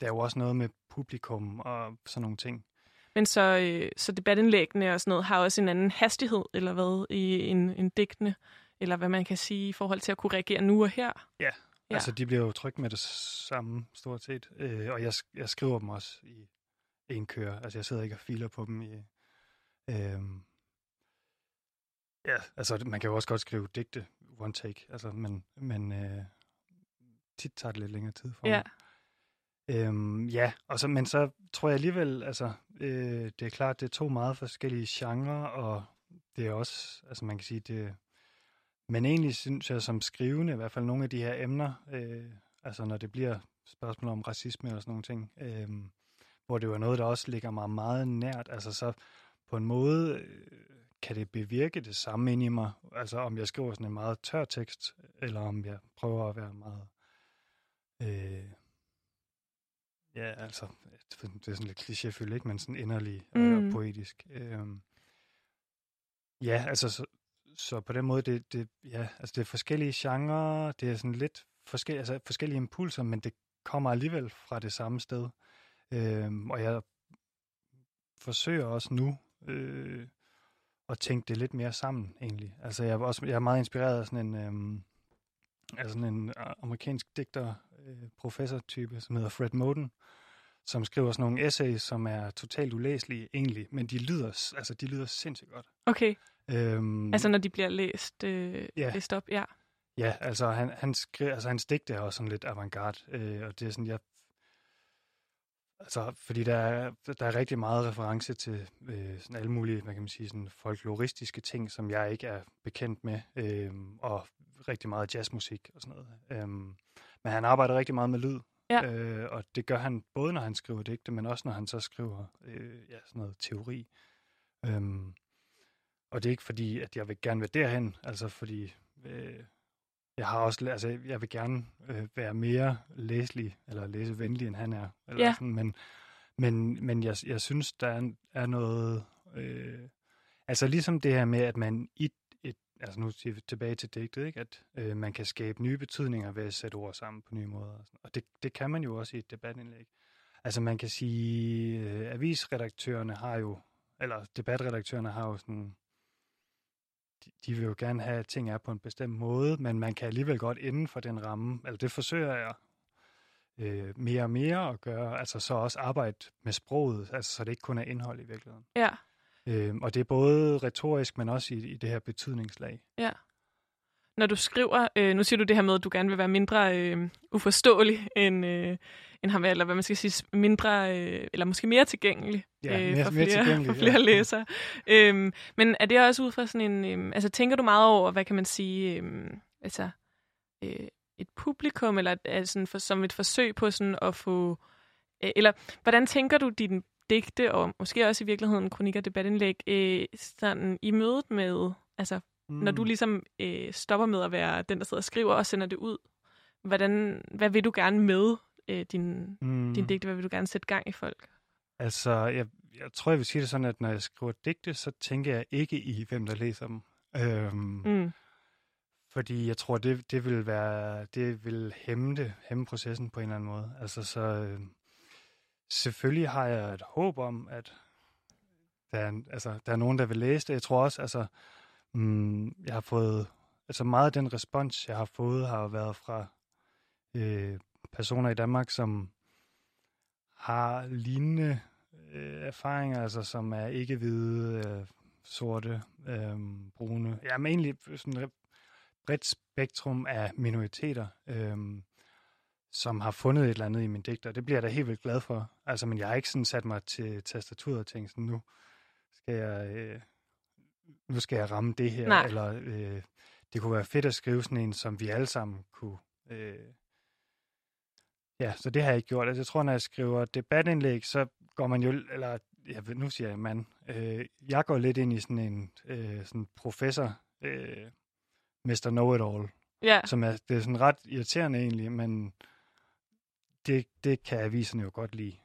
der er jo også noget med publikum og sådan nogle ting. Men så, øh, så debatindlæggene og sådan noget har også en anden hastighed, eller hvad, i en, en digtene, eller hvad man kan sige i forhold til at kunne reagere nu og her. Ja, Ja. altså de bliver jo trykt med det samme stort set. Øh, og jeg, jeg skriver dem også i en kør. Altså jeg sidder ikke og filer på dem i... Øh, ja, altså man kan jo også godt skrive digte one take, altså, men, men øh, tit tager det lidt længere tid for Ja. mig. Øhm, ja, og så, men så tror jeg alligevel, altså, øh, det er klart, det er to meget forskellige genrer, og det er også, altså man kan sige, det men egentlig synes jeg som skrivende, i hvert fald nogle af de her emner, øh, altså når det bliver spørgsmål om racisme og sådan nogle ting, øh, hvor det jo er noget, der også ligger mig meget nært, altså så på en måde øh, kan det bevirke det samme ind i mig, altså om jeg skriver sådan en meget tør tekst, eller om jeg prøver at være meget, øh, ja altså, det er sådan lidt klichéfyldt, ikke, men sådan inderlig øh, Mm. og poetisk. Øh, ja, altså så, så på den måde, det, det, ja, altså det er forskellige genrer, det er sådan lidt forskellige, altså forskellige impulser, men det kommer alligevel fra det samme sted. Øhm, og jeg forsøger også nu øh, at tænke det lidt mere sammen, egentlig. Altså jeg er, også, jeg er meget inspireret af sådan en, øhm, af sådan en øh, amerikansk digter, øh, professor-type, som hedder Fred Moten, som skriver sådan nogle essays, som er totalt ulæselige egentlig, men de lyder, altså, de lyder sindssygt godt. Okay, Øhm, altså når de bliver læst, øh, Ja. læst op, ja. Ja, altså, han, han skri, altså hans digte er også sådan lidt avantgarde, øh, og det er sådan, jeg... Altså, fordi der er, der er rigtig meget reference til øh, sådan alle mulige, hvad kan man sige, sådan folkloristiske ting, som jeg ikke er bekendt med, øh, og rigtig meget jazzmusik og sådan noget. Øh, men han arbejder rigtig meget med lyd, Ja. øh, og det gør han både, når han skriver digte, men også når han så skriver øh, ja, sådan noget teori. Øh, og det er ikke fordi, at jeg vil gerne være derhen, altså fordi... Øh, jeg har også, altså jeg vil gerne øh, være mere læselig, eller læsevenlig, end han er. Eller Ja. sådan, men men, men jeg, jeg synes, der er, er noget... Øh, altså ligesom det her med, at man i altså nu tilbage til digtet, ikke? at øh, man kan skabe nye betydninger ved at sætte ord sammen på nye måder. Og, sådan. og det, det kan man jo også i et debatindlæg. Altså man kan sige, øh, avisredaktørerne har jo, eller debatredaktørerne har jo sådan de, de vil jo gerne have, at ting er på en bestemt måde, men man kan alligevel godt inden for den ramme, eller det forsøger jeg øh, mere og mere at gøre, altså så også arbejde med sproget, altså så det ikke kun er indhold i virkeligheden. Ja, Øh, og det er både retorisk, men også i, i det her betydningslag. ja. Når du skriver, øh, nu siger du det her med, at du gerne vil være mindre øh, uforståelig end, øh, end ham, eller hvad man skal sige, mindre, øh, eller måske mere tilgængelig Ja, øh, mere- for mere flere, tilgængelig, for flere ja. læsere. øhm, men er det også ud fra sådan en, øh, altså tænker du meget over, hvad kan man sige, øh, altså øh, et publikum, eller er sådan for, som et forsøg på sådan at få, øh, eller hvordan tænker du din digte, og måske også i virkeligheden kronik og debatindlæg, øh, sådan i mødet med, altså mm. når du ligesom øh, stopper med at være den, der sidder og skriver og sender det ud, hvordan, hvad vil du gerne med øh, din, Mm. din digte, hvad vil du gerne sætte gang i folk? Altså, jeg, jeg tror, jeg vil sige det sådan, at når jeg skriver digte, så tænker jeg ikke i, hvem der læser dem. Øhm, Mm. Fordi jeg tror, det, det vil være, det vil hæmme det, hæmme processen på en eller anden måde. Altså, så øh, selvfølgelig har jeg et håb om, at der er, altså, der er nogen, der vil læse det. Jeg tror også, altså, mm, jeg har fået, altså meget af den respons, jeg har fået, har været fra øh, personer i Danmark, som har lignende øh, erfaringer, altså som er ikke hvide, øh, sorte, øh, brune. Jamen egentlig sådan et bredt spektrum af minoriteter, øh, som har fundet et eller andet i min digter. Det bliver jeg da helt vildt glad for. Altså, men jeg har ikke sådan sat mig til tastaturet og tænkt sådan, nu skal jeg, øh, nu skal jeg ramme det her, Nej. eller øh, det kunne være fedt at skrive sådan en, som vi alle sammen kunne... Øh, ja, så det har jeg ikke gjort. Altså, jeg tror, når jeg skriver debatindlæg, så går man jo, eller jeg ved, nu siger jeg mand, øh, jeg går lidt ind i sådan en øh, sådan professor, øh, Mr. Know-it-all, Ja, som er, det er sådan ret irriterende egentlig, men det, det kan aviserne jo godt lide,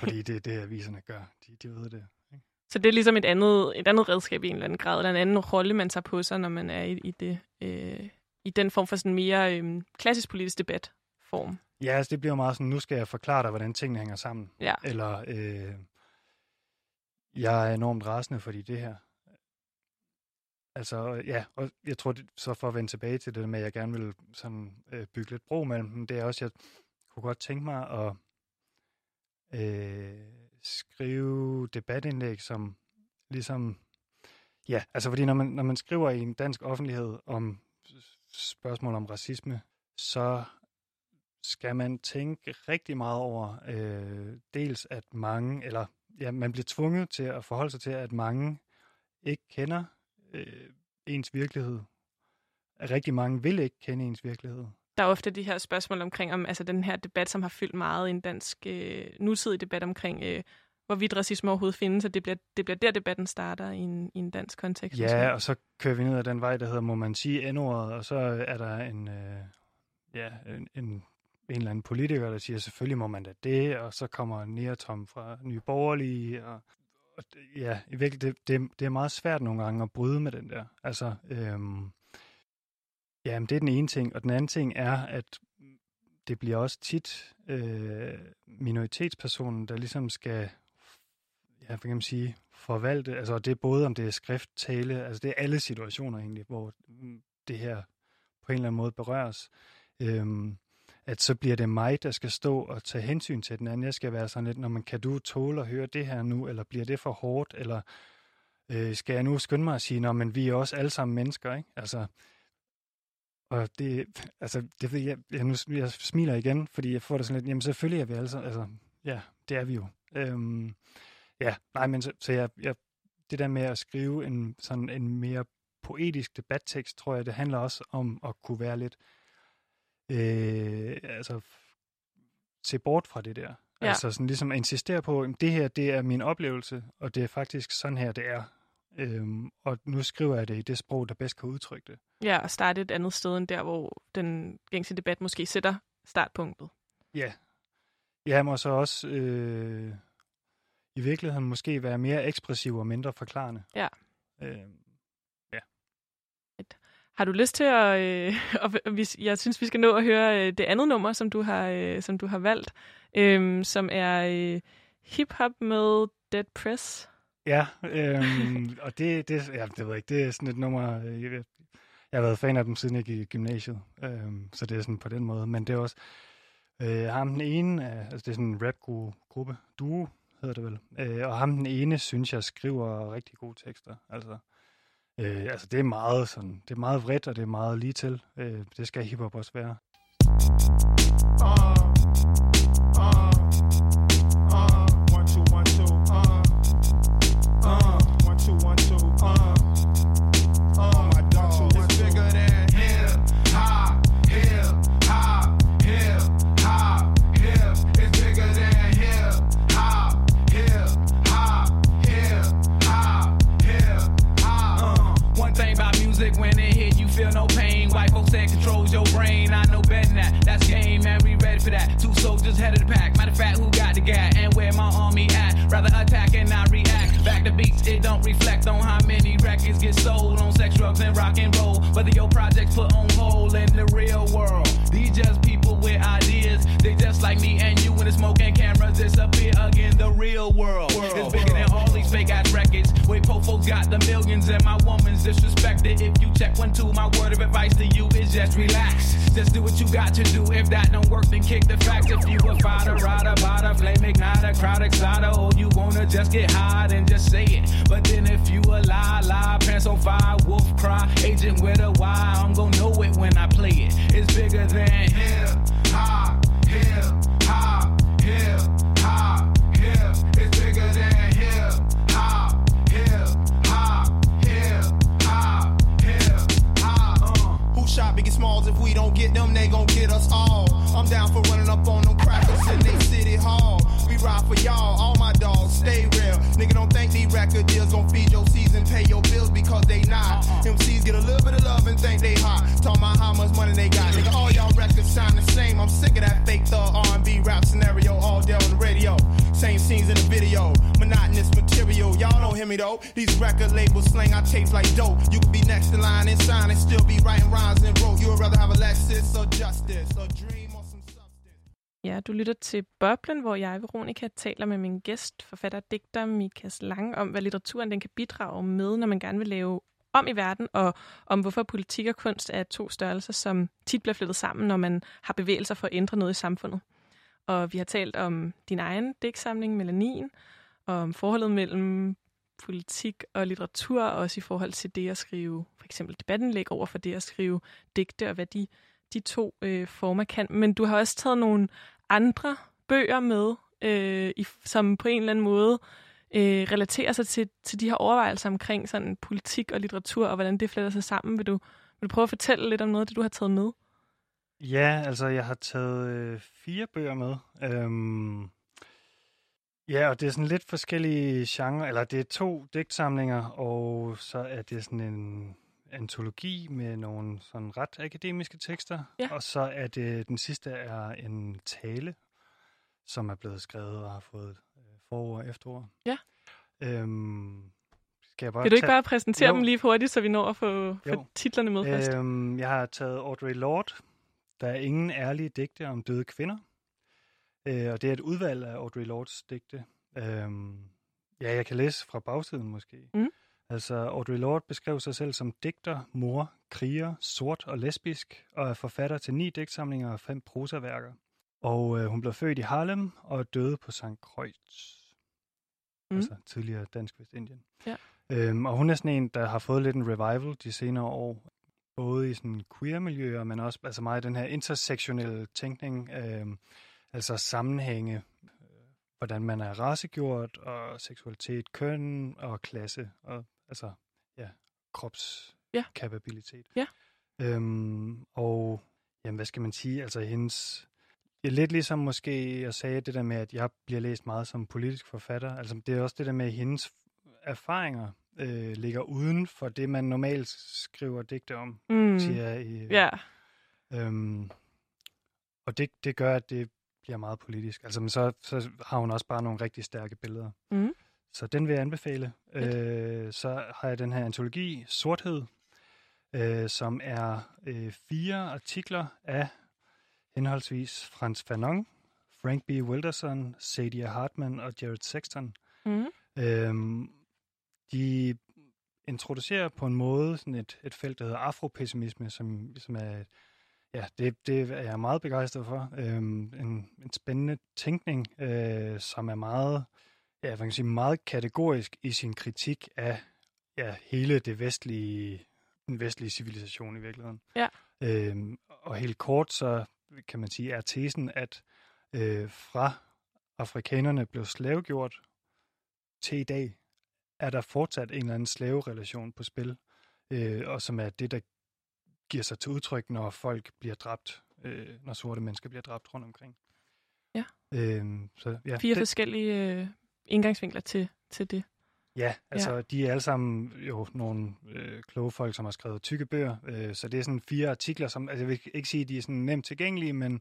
fordi det er det, aviserne gør. De, de ved det. så det er ligesom et andet, et andet redskab i en eller anden grad, eller en anden rolle, man tager på sig, når man er i, i, det, øh, i den form for sådan mere øh, klassisk politisk debatform. Ja, altså det bliver meget sådan, nu skal jeg forklare dig, hvordan tingene hænger sammen. Ja. Eller, øh, jeg er enormt rasende, fordi det her. Altså, ja, og jeg tror, det, så for at vende tilbage til det med, at jeg gerne vil sådan, øh, bygge lidt bro mellem dem, det er også, jeg kunne godt tænke mig at øh, skrive debatindlæg, som ligesom, ja, altså fordi når man, når man skriver i en dansk offentlighed om spørgsmål om racisme, så skal man tænke rigtig meget over øh, dels at mange, eller ja, man bliver tvunget til at forholde sig til, at mange ikke kender øh, ens virkelighed. At rigtig mange vil ikke kende ens virkelighed. Der er ofte de her spørgsmål omkring, om altså den her debat, som har fyldt meget i en dansk øh, nutidig debat omkring, øh, hvorvidt racisme overhovedet findes, og det bliver, det bliver der, debatten starter i en, i en dansk kontekst. Ja, og så kører vi ned ad den vej, der hedder, må man sige n-ordet, og så er der en, øh, ja, en, en, en eller anden politiker, der siger, selvfølgelig må man da det, og så kommer Neatom fra Nye Borgerlige, og, og ja, i virkeligheden, det, det, det er meget svært nogle gange at bryde med den der. Altså, øhm, ja, men det er den ene ting, og den anden ting er, at det bliver også tit øh, minoritetspersonen, der ligesom skal, ja, for kan man sige, forvalte, altså det er både om det er skrift, tale, altså det er alle situationer egentlig, hvor mm, det her på en eller anden måde berøres. Øhm, at så bliver det mig, der skal stå og tage hensyn til den anden. Jeg skal være sådan lidt, når man kan du tåle at høre det her nu, eller bliver det for hårdt, eller øh, skal jeg nu skynde mig at sige, når men vi er også alle sammen mennesker, ikke? Altså, og det, altså, det ved jeg, jeg, nu, jeg smiler igen, fordi jeg får det sådan lidt, jamen selvfølgelig er vi alle sammen, altså, ja, det er vi jo. Øhm, ja, nej, men så, så jeg, jeg, det der med at skrive en, sådan en mere poetisk debattekst, tror jeg, det handler også om at kunne være lidt, øh, altså, se bort fra det der. Ja. Altså sådan ligesom at insistere på, at det her, det er min oplevelse, og det er faktisk sådan her, det er. Øhm, og nu skriver jeg det i det sprog, der bedst kan udtrykke det. Ja, og starte et andet sted end der, hvor den gængse debat måske sætter startpunktet. Ja. Jeg må så også øh, i virkeligheden måske være mere ekspressiv og mindre forklarende. Ja. Øh, Har du lyst til at... Øh, [laughs] og vi, jeg synes, vi skal nå at høre øh, det andet nummer, som du har, øh, som du har valgt, øh, som er øh, hip-hop med Dead Press ja, øhm, og det, det, ja, det ved jeg ikke, det er sådan et nummer, jeg, jeg har været fan af dem siden jeg gik i gymnasiet, øhm, så det er sådan på den måde, men det er også øh, ham den ene, altså det er sådan en rap-gruppe, duo hedder det vel, øh, og ham den ene synes jeg skriver rigtig gode tekster, altså Øh, altså det er meget sådan, det er meget vredt, og det er meget lige til. Øh, det skal hiphop også være. One soldiers head of the pack. Matter of fact, who got the gat and where my army at? Rather attack and not react. Back to beats, it don't reflect on how many records get sold on sex, drugs, and rock and roll. Whether your projects put on hold in the real world. These just people with ideas. They just like me and you when the smoke and cameras disappear again. The real world is bigger than all these fake ass records. Wait, po folks got the millions and my woman's disrespected. If you check one, two, my word of advice to you is just relax. Just do what you got to do. If that don't work, then kick the facts. If you a fighter, rider, bada, flame igniter, crowd exciter, or you wanna just get high, then just say it. But then if you a lie, lie, pants on fire, wolf cry, agent with a why, I'm gonna know it when I play it. It's bigger than hip hop, hip hop, record label slang I tapes like dope. You could be next in line and shine and still be writing rhymes and wrote. You would rather have a Lexus or justice or dream or some substance. Ja, du lytter til Boblen, hvor jeg, Veronica, taler med min gæst, forfatter og digter Mikas Lange, om hvad litteraturen den kan bidrage med, når man gerne vil lave om i verden, og om hvorfor politik og kunst er to størrelser, som tit bliver flyttet sammen, når man har bevægelser for at ændre noget i samfundet. Og vi har talt om din egen digtsamling, Melanin, og om forholdet mellem politik og litteratur, og også i forhold til det at skrive for eksempel debattenlæg over for det at skrive digte, og hvad de, de to øh, former kan. Men du har også taget nogle andre bøger med, øh, i, som på en eller anden måde øh, relaterer sig til, til de her overvejelser omkring sådan politik og litteratur, og hvordan det fletter sig sammen. Vil du, vil du prøve at fortælle lidt om noget af det, du har taget med? Ja, altså jeg har taget øh, fire bøger med. Øhm, ja, og det er sådan lidt forskellige genrer, eller det er to digtsamlinger, og så er det sådan en antologi med nogle sådan ret akademiske tekster, Ja. og så er det, den sidste er en tale, som er blevet skrevet og har fået øh, forord og efterord. Ja. Øhm, skal jeg bare Vil du ikke tage- bare præsentere Jo. dem lige hurtigt, så vi når at få, få titlerne med først? Øhm, jeg har taget Audre Lorde. Der er ingen ærlige digte om døde kvinder. Øh, og det er et udvalg af Audre Lordes digte. Øhm, ja, jeg kan læse fra bagsiden måske. Mm. Altså, Audre Lorde beskrev sig selv som digter, mor, kriger, sort og lesbisk, og er forfatter til ni digtsamlinger og fem prosaværker. Og øh, hun blev født i Harlem og døde på St. Kreuz. Mm. Altså tidligere Dansk Vestindien. Ja. Øhm, og hun er sådan en, der har fået lidt en revival de senere år, både i sådan queer-miljøer, men også altså meget den her intersektionelle tænkning, øhm, altså sammenhænge, øh, hvordan man er racegjort, og seksualitet, køn og klasse, og altså, ja, kropskapabilitet. Ja. Øhm, og, jamen, hvad skal man sige, altså hendes, det er lidt ligesom måske, jeg sagde det der med, at jeg bliver læst meget som politisk forfatter, altså det er også det der med, at hendes erfaringer øh, ligger uden for det, man normalt skriver digte om, Mm. siger jeg. I, Ja. Øhm, og det, det gør, at det bliver meget politisk. Altså, men så, så har hun også bare nogle rigtig stærke billeder. Mm. Så den vil jeg anbefale. Øh, så har jeg den her antologi, Sorthed, øh, som er øh, fire artikler af henholdsvis Frans Fanon, Frank B. Wilderson, Sadia Hartman og Jared Sexton. Mm. Øhm, de introducerer på en måde sådan et, et felt, der hedder afropessimisme, som, som er, ja, det, det er jeg meget begejstret for. Øhm, en, en spændende tænkning, øh, som er meget, ja, man kan sige, meget kategorisk i sin kritik af ja, hele det vestlige, den vestlige civilisation i virkeligheden. Ja. Øhm, og helt kort, så kan man sige, er tesen, at øh, fra afrikanerne blev slavegjort til i dag, er der fortsat en eller anden slaverelation på spil, øh, og som er det, der giver sig til udtryk, når folk bliver dræbt, øh, når sorte mennesker bliver dræbt rundt omkring. Ja. Øhm, så, ja, Fire det- forskellige øh, indgangsvinkler til, til det. Ja, altså Ja. de er alle sammen jo nogle øh, kloge folk, som har skrevet tykke bøger, øh, så det er sådan fire artikler, som, altså jeg vil ikke sige, at de er sådan nemt tilgængelige, men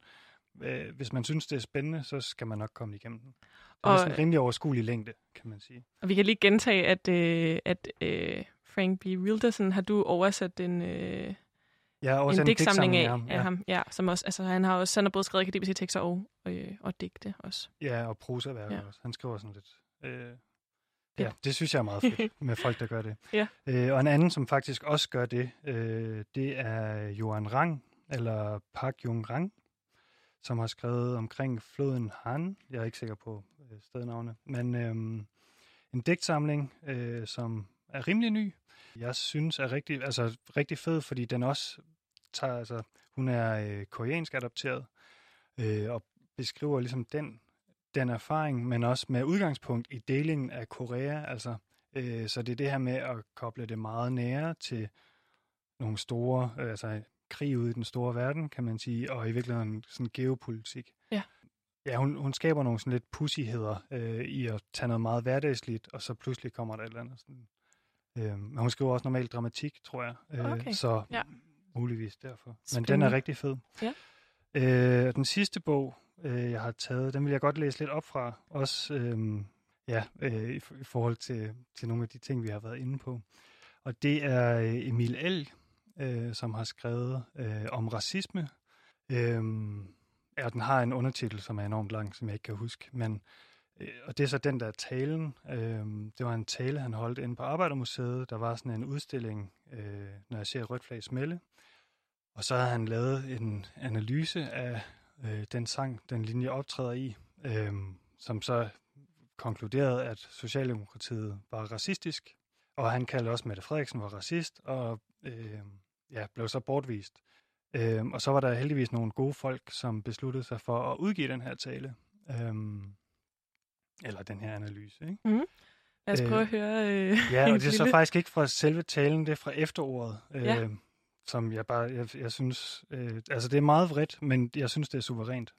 øh, hvis man synes, det er spændende, så skal man nok komme igennem den. Det er Og- sådan en rimelig overskuelig længde, kan man sige. Og vi kan lige gentage, at, øh, at øh, Frank B. Wilderson har du oversat en, øh, Har også en en digtsamling af, af ja. ham. Ja, som også, altså, han har også han har både skrevet akademiske tekster og, øh, og digte også. Ja, og prosaværker Ja. ja. også. Han skriver sådan lidt... Øh, Ja. ja, det synes jeg er meget fedt [laughs] med folk, der gør det. Ja. Øh, og en anden, som faktisk også gør det, øh, det er Johan Rang, eller Park Jung Rang, som har skrevet omkring floden Han. Jeg er ikke sikker på øh, stednavne. Men øh, en digtsamling, øh, som er rimelig ny. Jeg synes er rigtig, altså, rigtig fed, fordi den også tager, altså, hun er øh, koreansk adopteret, øh, og beskriver ligesom den, den erfaring, men også med udgangspunkt i delingen af Korea, altså, øh, så det er det her med at koble det meget nære til nogle store, øh, altså krig ude i den store verden, kan man sige, og i virkeligheden sådan geopolitik. Ja. Ja, hun, hun skaber nogle sådan lidt pussigheder øh, i at tage noget meget hverdagsligt, og så pludselig kommer der et eller andet sådan... Øh, men hun skriver også normalt dramatik, tror jeg. Øh, Okay, Så ja. muligvis derfor. Men den er rigtig fed. Ja. Øh, den sidste bog, øh, jeg har taget, den vil jeg godt læse lidt op fra. Også, øh, ja, øh, i, i forhold til, til nogle af de ting, vi har været inde på. Og det er øh, Emil Elg, øh, som har skrevet øh, om racisme. Øh, ja, den har en undertitel, som er enormt lang, som jeg ikke kan huske. Men, Øh, og det er så den der talen. Øh, det var en tale, han holdt inde på Arbejdermuseet. Der var sådan en udstilling, øh, når jeg ser Rødt Flag Smelle. Og så har han lavet en analyse af øh, den sang, den linje optræder i, øh, som så konkluderede, at Socialdemokratiet var racistisk, og han kaldte også Mette Frederiksen var racist, og øh, ja, blev så bortvist. Øh, og så var der heldigvis nogle gode folk, som besluttede sig for at udgive den her tale, øh, eller den her analyse. Ikke? Mm. Lad os prøve at høre øh, [laughs] Ja, og det er så faktisk ikke fra selve talen, det er fra efterordet, øh, Ja. som jeg bare, jeg, jeg synes, øh, altså det er meget vredt, men jeg synes, det er suverænt.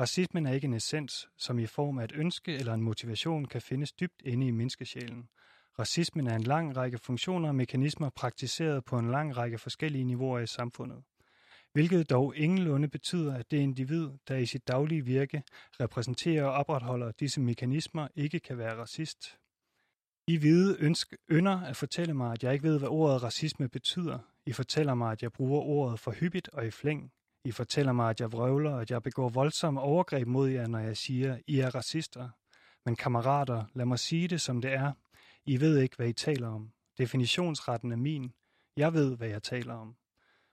Racismen er ikke en essens, som i form af et ønske eller en motivation kan findes dybt inde i menneskesjælen. Racismen er en lang række funktioner og mekanismer praktiseret på en lang række forskellige niveauer i samfundet. Hvilket dog ingenlunde betyder, at det individ, der i sit daglige virke repræsenterer og opretholder disse mekanismer, ikke kan være racist. I hvide ønsk, ynder at fortælle mig, at jeg ikke ved, hvad ordet racisme betyder. I fortæller mig, at jeg bruger ordet for hyppigt og i flæng. I fortæller mig, at jeg vrøvler, at jeg begår voldsomme overgreb mod jer, når jeg siger, I er racister. Men kammerater, lad mig sige det, som det er. I ved ikke, hvad I taler om. Definitionsretten er min. Jeg ved, hvad jeg taler om.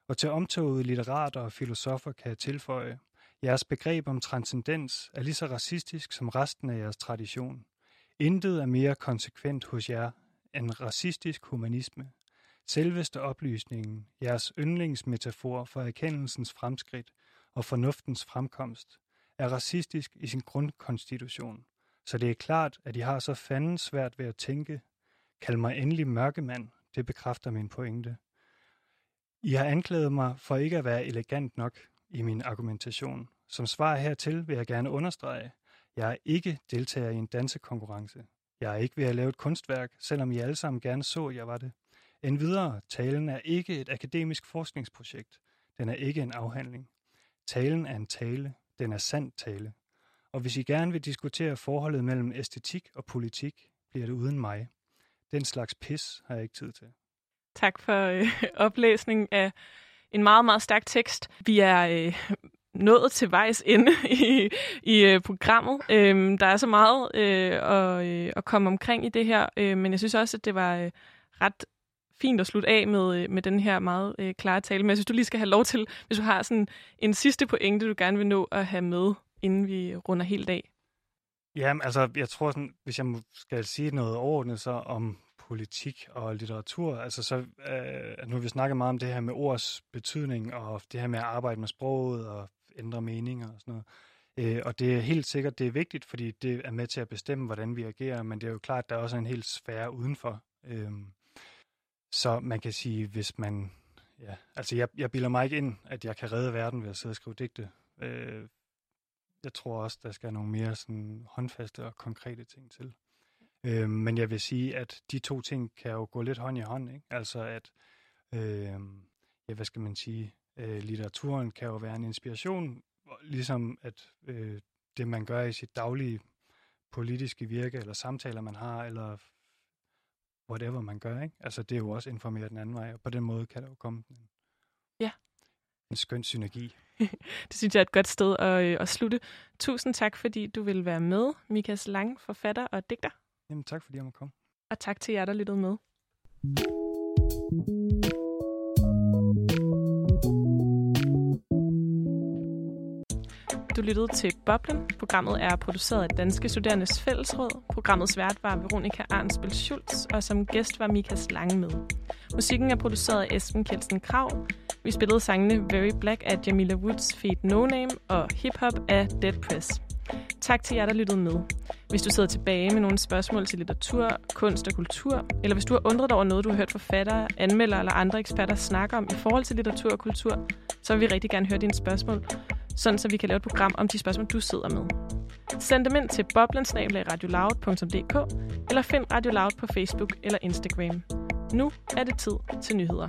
Og til omtogede litterater og filosofer kan jeg tilføje, jeres begreb om transcendens er lige så racistisk som resten af jeres tradition. Intet er mere konsekvent hos jer end racistisk humanisme. Selveste oplysningen, jeres yndlingsmetafor for erkendelsens fremskridt og fornuftens fremkomst, er racistisk i sin grundkonstitution. Så det er klart, at I har så fanden svært ved at tænke. Kald mig endelig mørkemand, det bekræfter min pointe. I har anklaget mig for ikke at være elegant nok i min argumentation. Som svar hertil vil jeg gerne understrege, jeg er ikke deltager i en dansekonkurrence. Jeg er ikke ved at lave et kunstværk, selvom I alle sammen gerne så, at jeg var det. Endvidere, talen er ikke et akademisk forskningsprojekt. Den er ikke en afhandling. Talen er en tale. Den er sand tale. Og hvis I gerne vil diskutere forholdet mellem æstetik og politik, bliver det uden mig. Den slags pis har jeg ikke tid til. Tak for øh, oplæsning af en meget, meget stærk tekst. Vi er øh, nået til vejs ende [laughs] i, i øh, programmet. Øhm, der er så meget øh, at, øh, at komme omkring i det her, øh, men jeg synes også, at det var øh, ret fint at slutte af med, øh, med den her meget øh, klare tale. Men jeg synes, du lige skal have lov til, hvis du har sådan en sidste pointe, du gerne vil nå at have med, inden vi runder helt af. Ja, altså, jeg tror sådan, hvis jeg skal sige noget overordnet så om politik og litteratur, altså så, øh, nu har vi snakket meget om det her med ords betydning, og det her med at arbejde med sproget og ændre meninger og sådan noget. Øh, og det er helt sikkert, det er vigtigt, fordi det er med til at bestemme, hvordan vi agerer, men det er jo klart, at der er også en hel sfære udenfor. Øh, så man kan sige, hvis man... Ja, altså jeg, jeg bilder mig ikke ind, at jeg kan redde verden ved at sidde og skrive digte. Øh, jeg tror også, der skal nogle mere sådan håndfaste og konkrete ting til. Øh, men jeg vil sige, at de to ting kan jo gå lidt hånd i hånd. Ikke? Altså at, øh, ja, hvad skal man sige, øh, litteraturen kan jo være en inspiration, ligesom at øh, det, man gør i sit daglige politiske virke, eller samtaler, man har, eller whatever man gør. Ikke? Altså det er jo også informeret den anden vej, og på den måde kan der jo komme en, Ja. en skøn synergi. [laughs] Det synes jeg er et godt sted at, øh, at slutte. Tusind tak, fordi du vil være med, Mikas Lang, forfatter og digter. Jamen tak, fordi jeg måtte komme. Og tak til jer, der lyttede med. Du lyttede til Boblen. Programmet er produceret af Danske Studerendes Fællesråd. Programmets vært var Veronika Arnsbøl Schultz, og som gæst var Mikas Lange med. Musikken er produceret af Esben Kjeldsen Krav. Vi spillede sangene Very Black af Jamila Woods, Feed No Name og Hip Hop af Dead Press. Tak til jer, der lyttede med. Hvis du sidder tilbage med nogle spørgsmål til litteratur, kunst og kultur, eller hvis du har undret dig over noget, du har hørt forfattere, anmeldere eller andre eksperter snakke om i forhold til litteratur og kultur, så vil vi rigtig gerne høre dine spørgsmål, sådan så vi kan lave et program om de spørgsmål, du sidder med. Send dem ind til boblensnabelag.radioloud.dk eller find Radio Loud på Facebook eller Instagram. Nu er det tid til nyheder.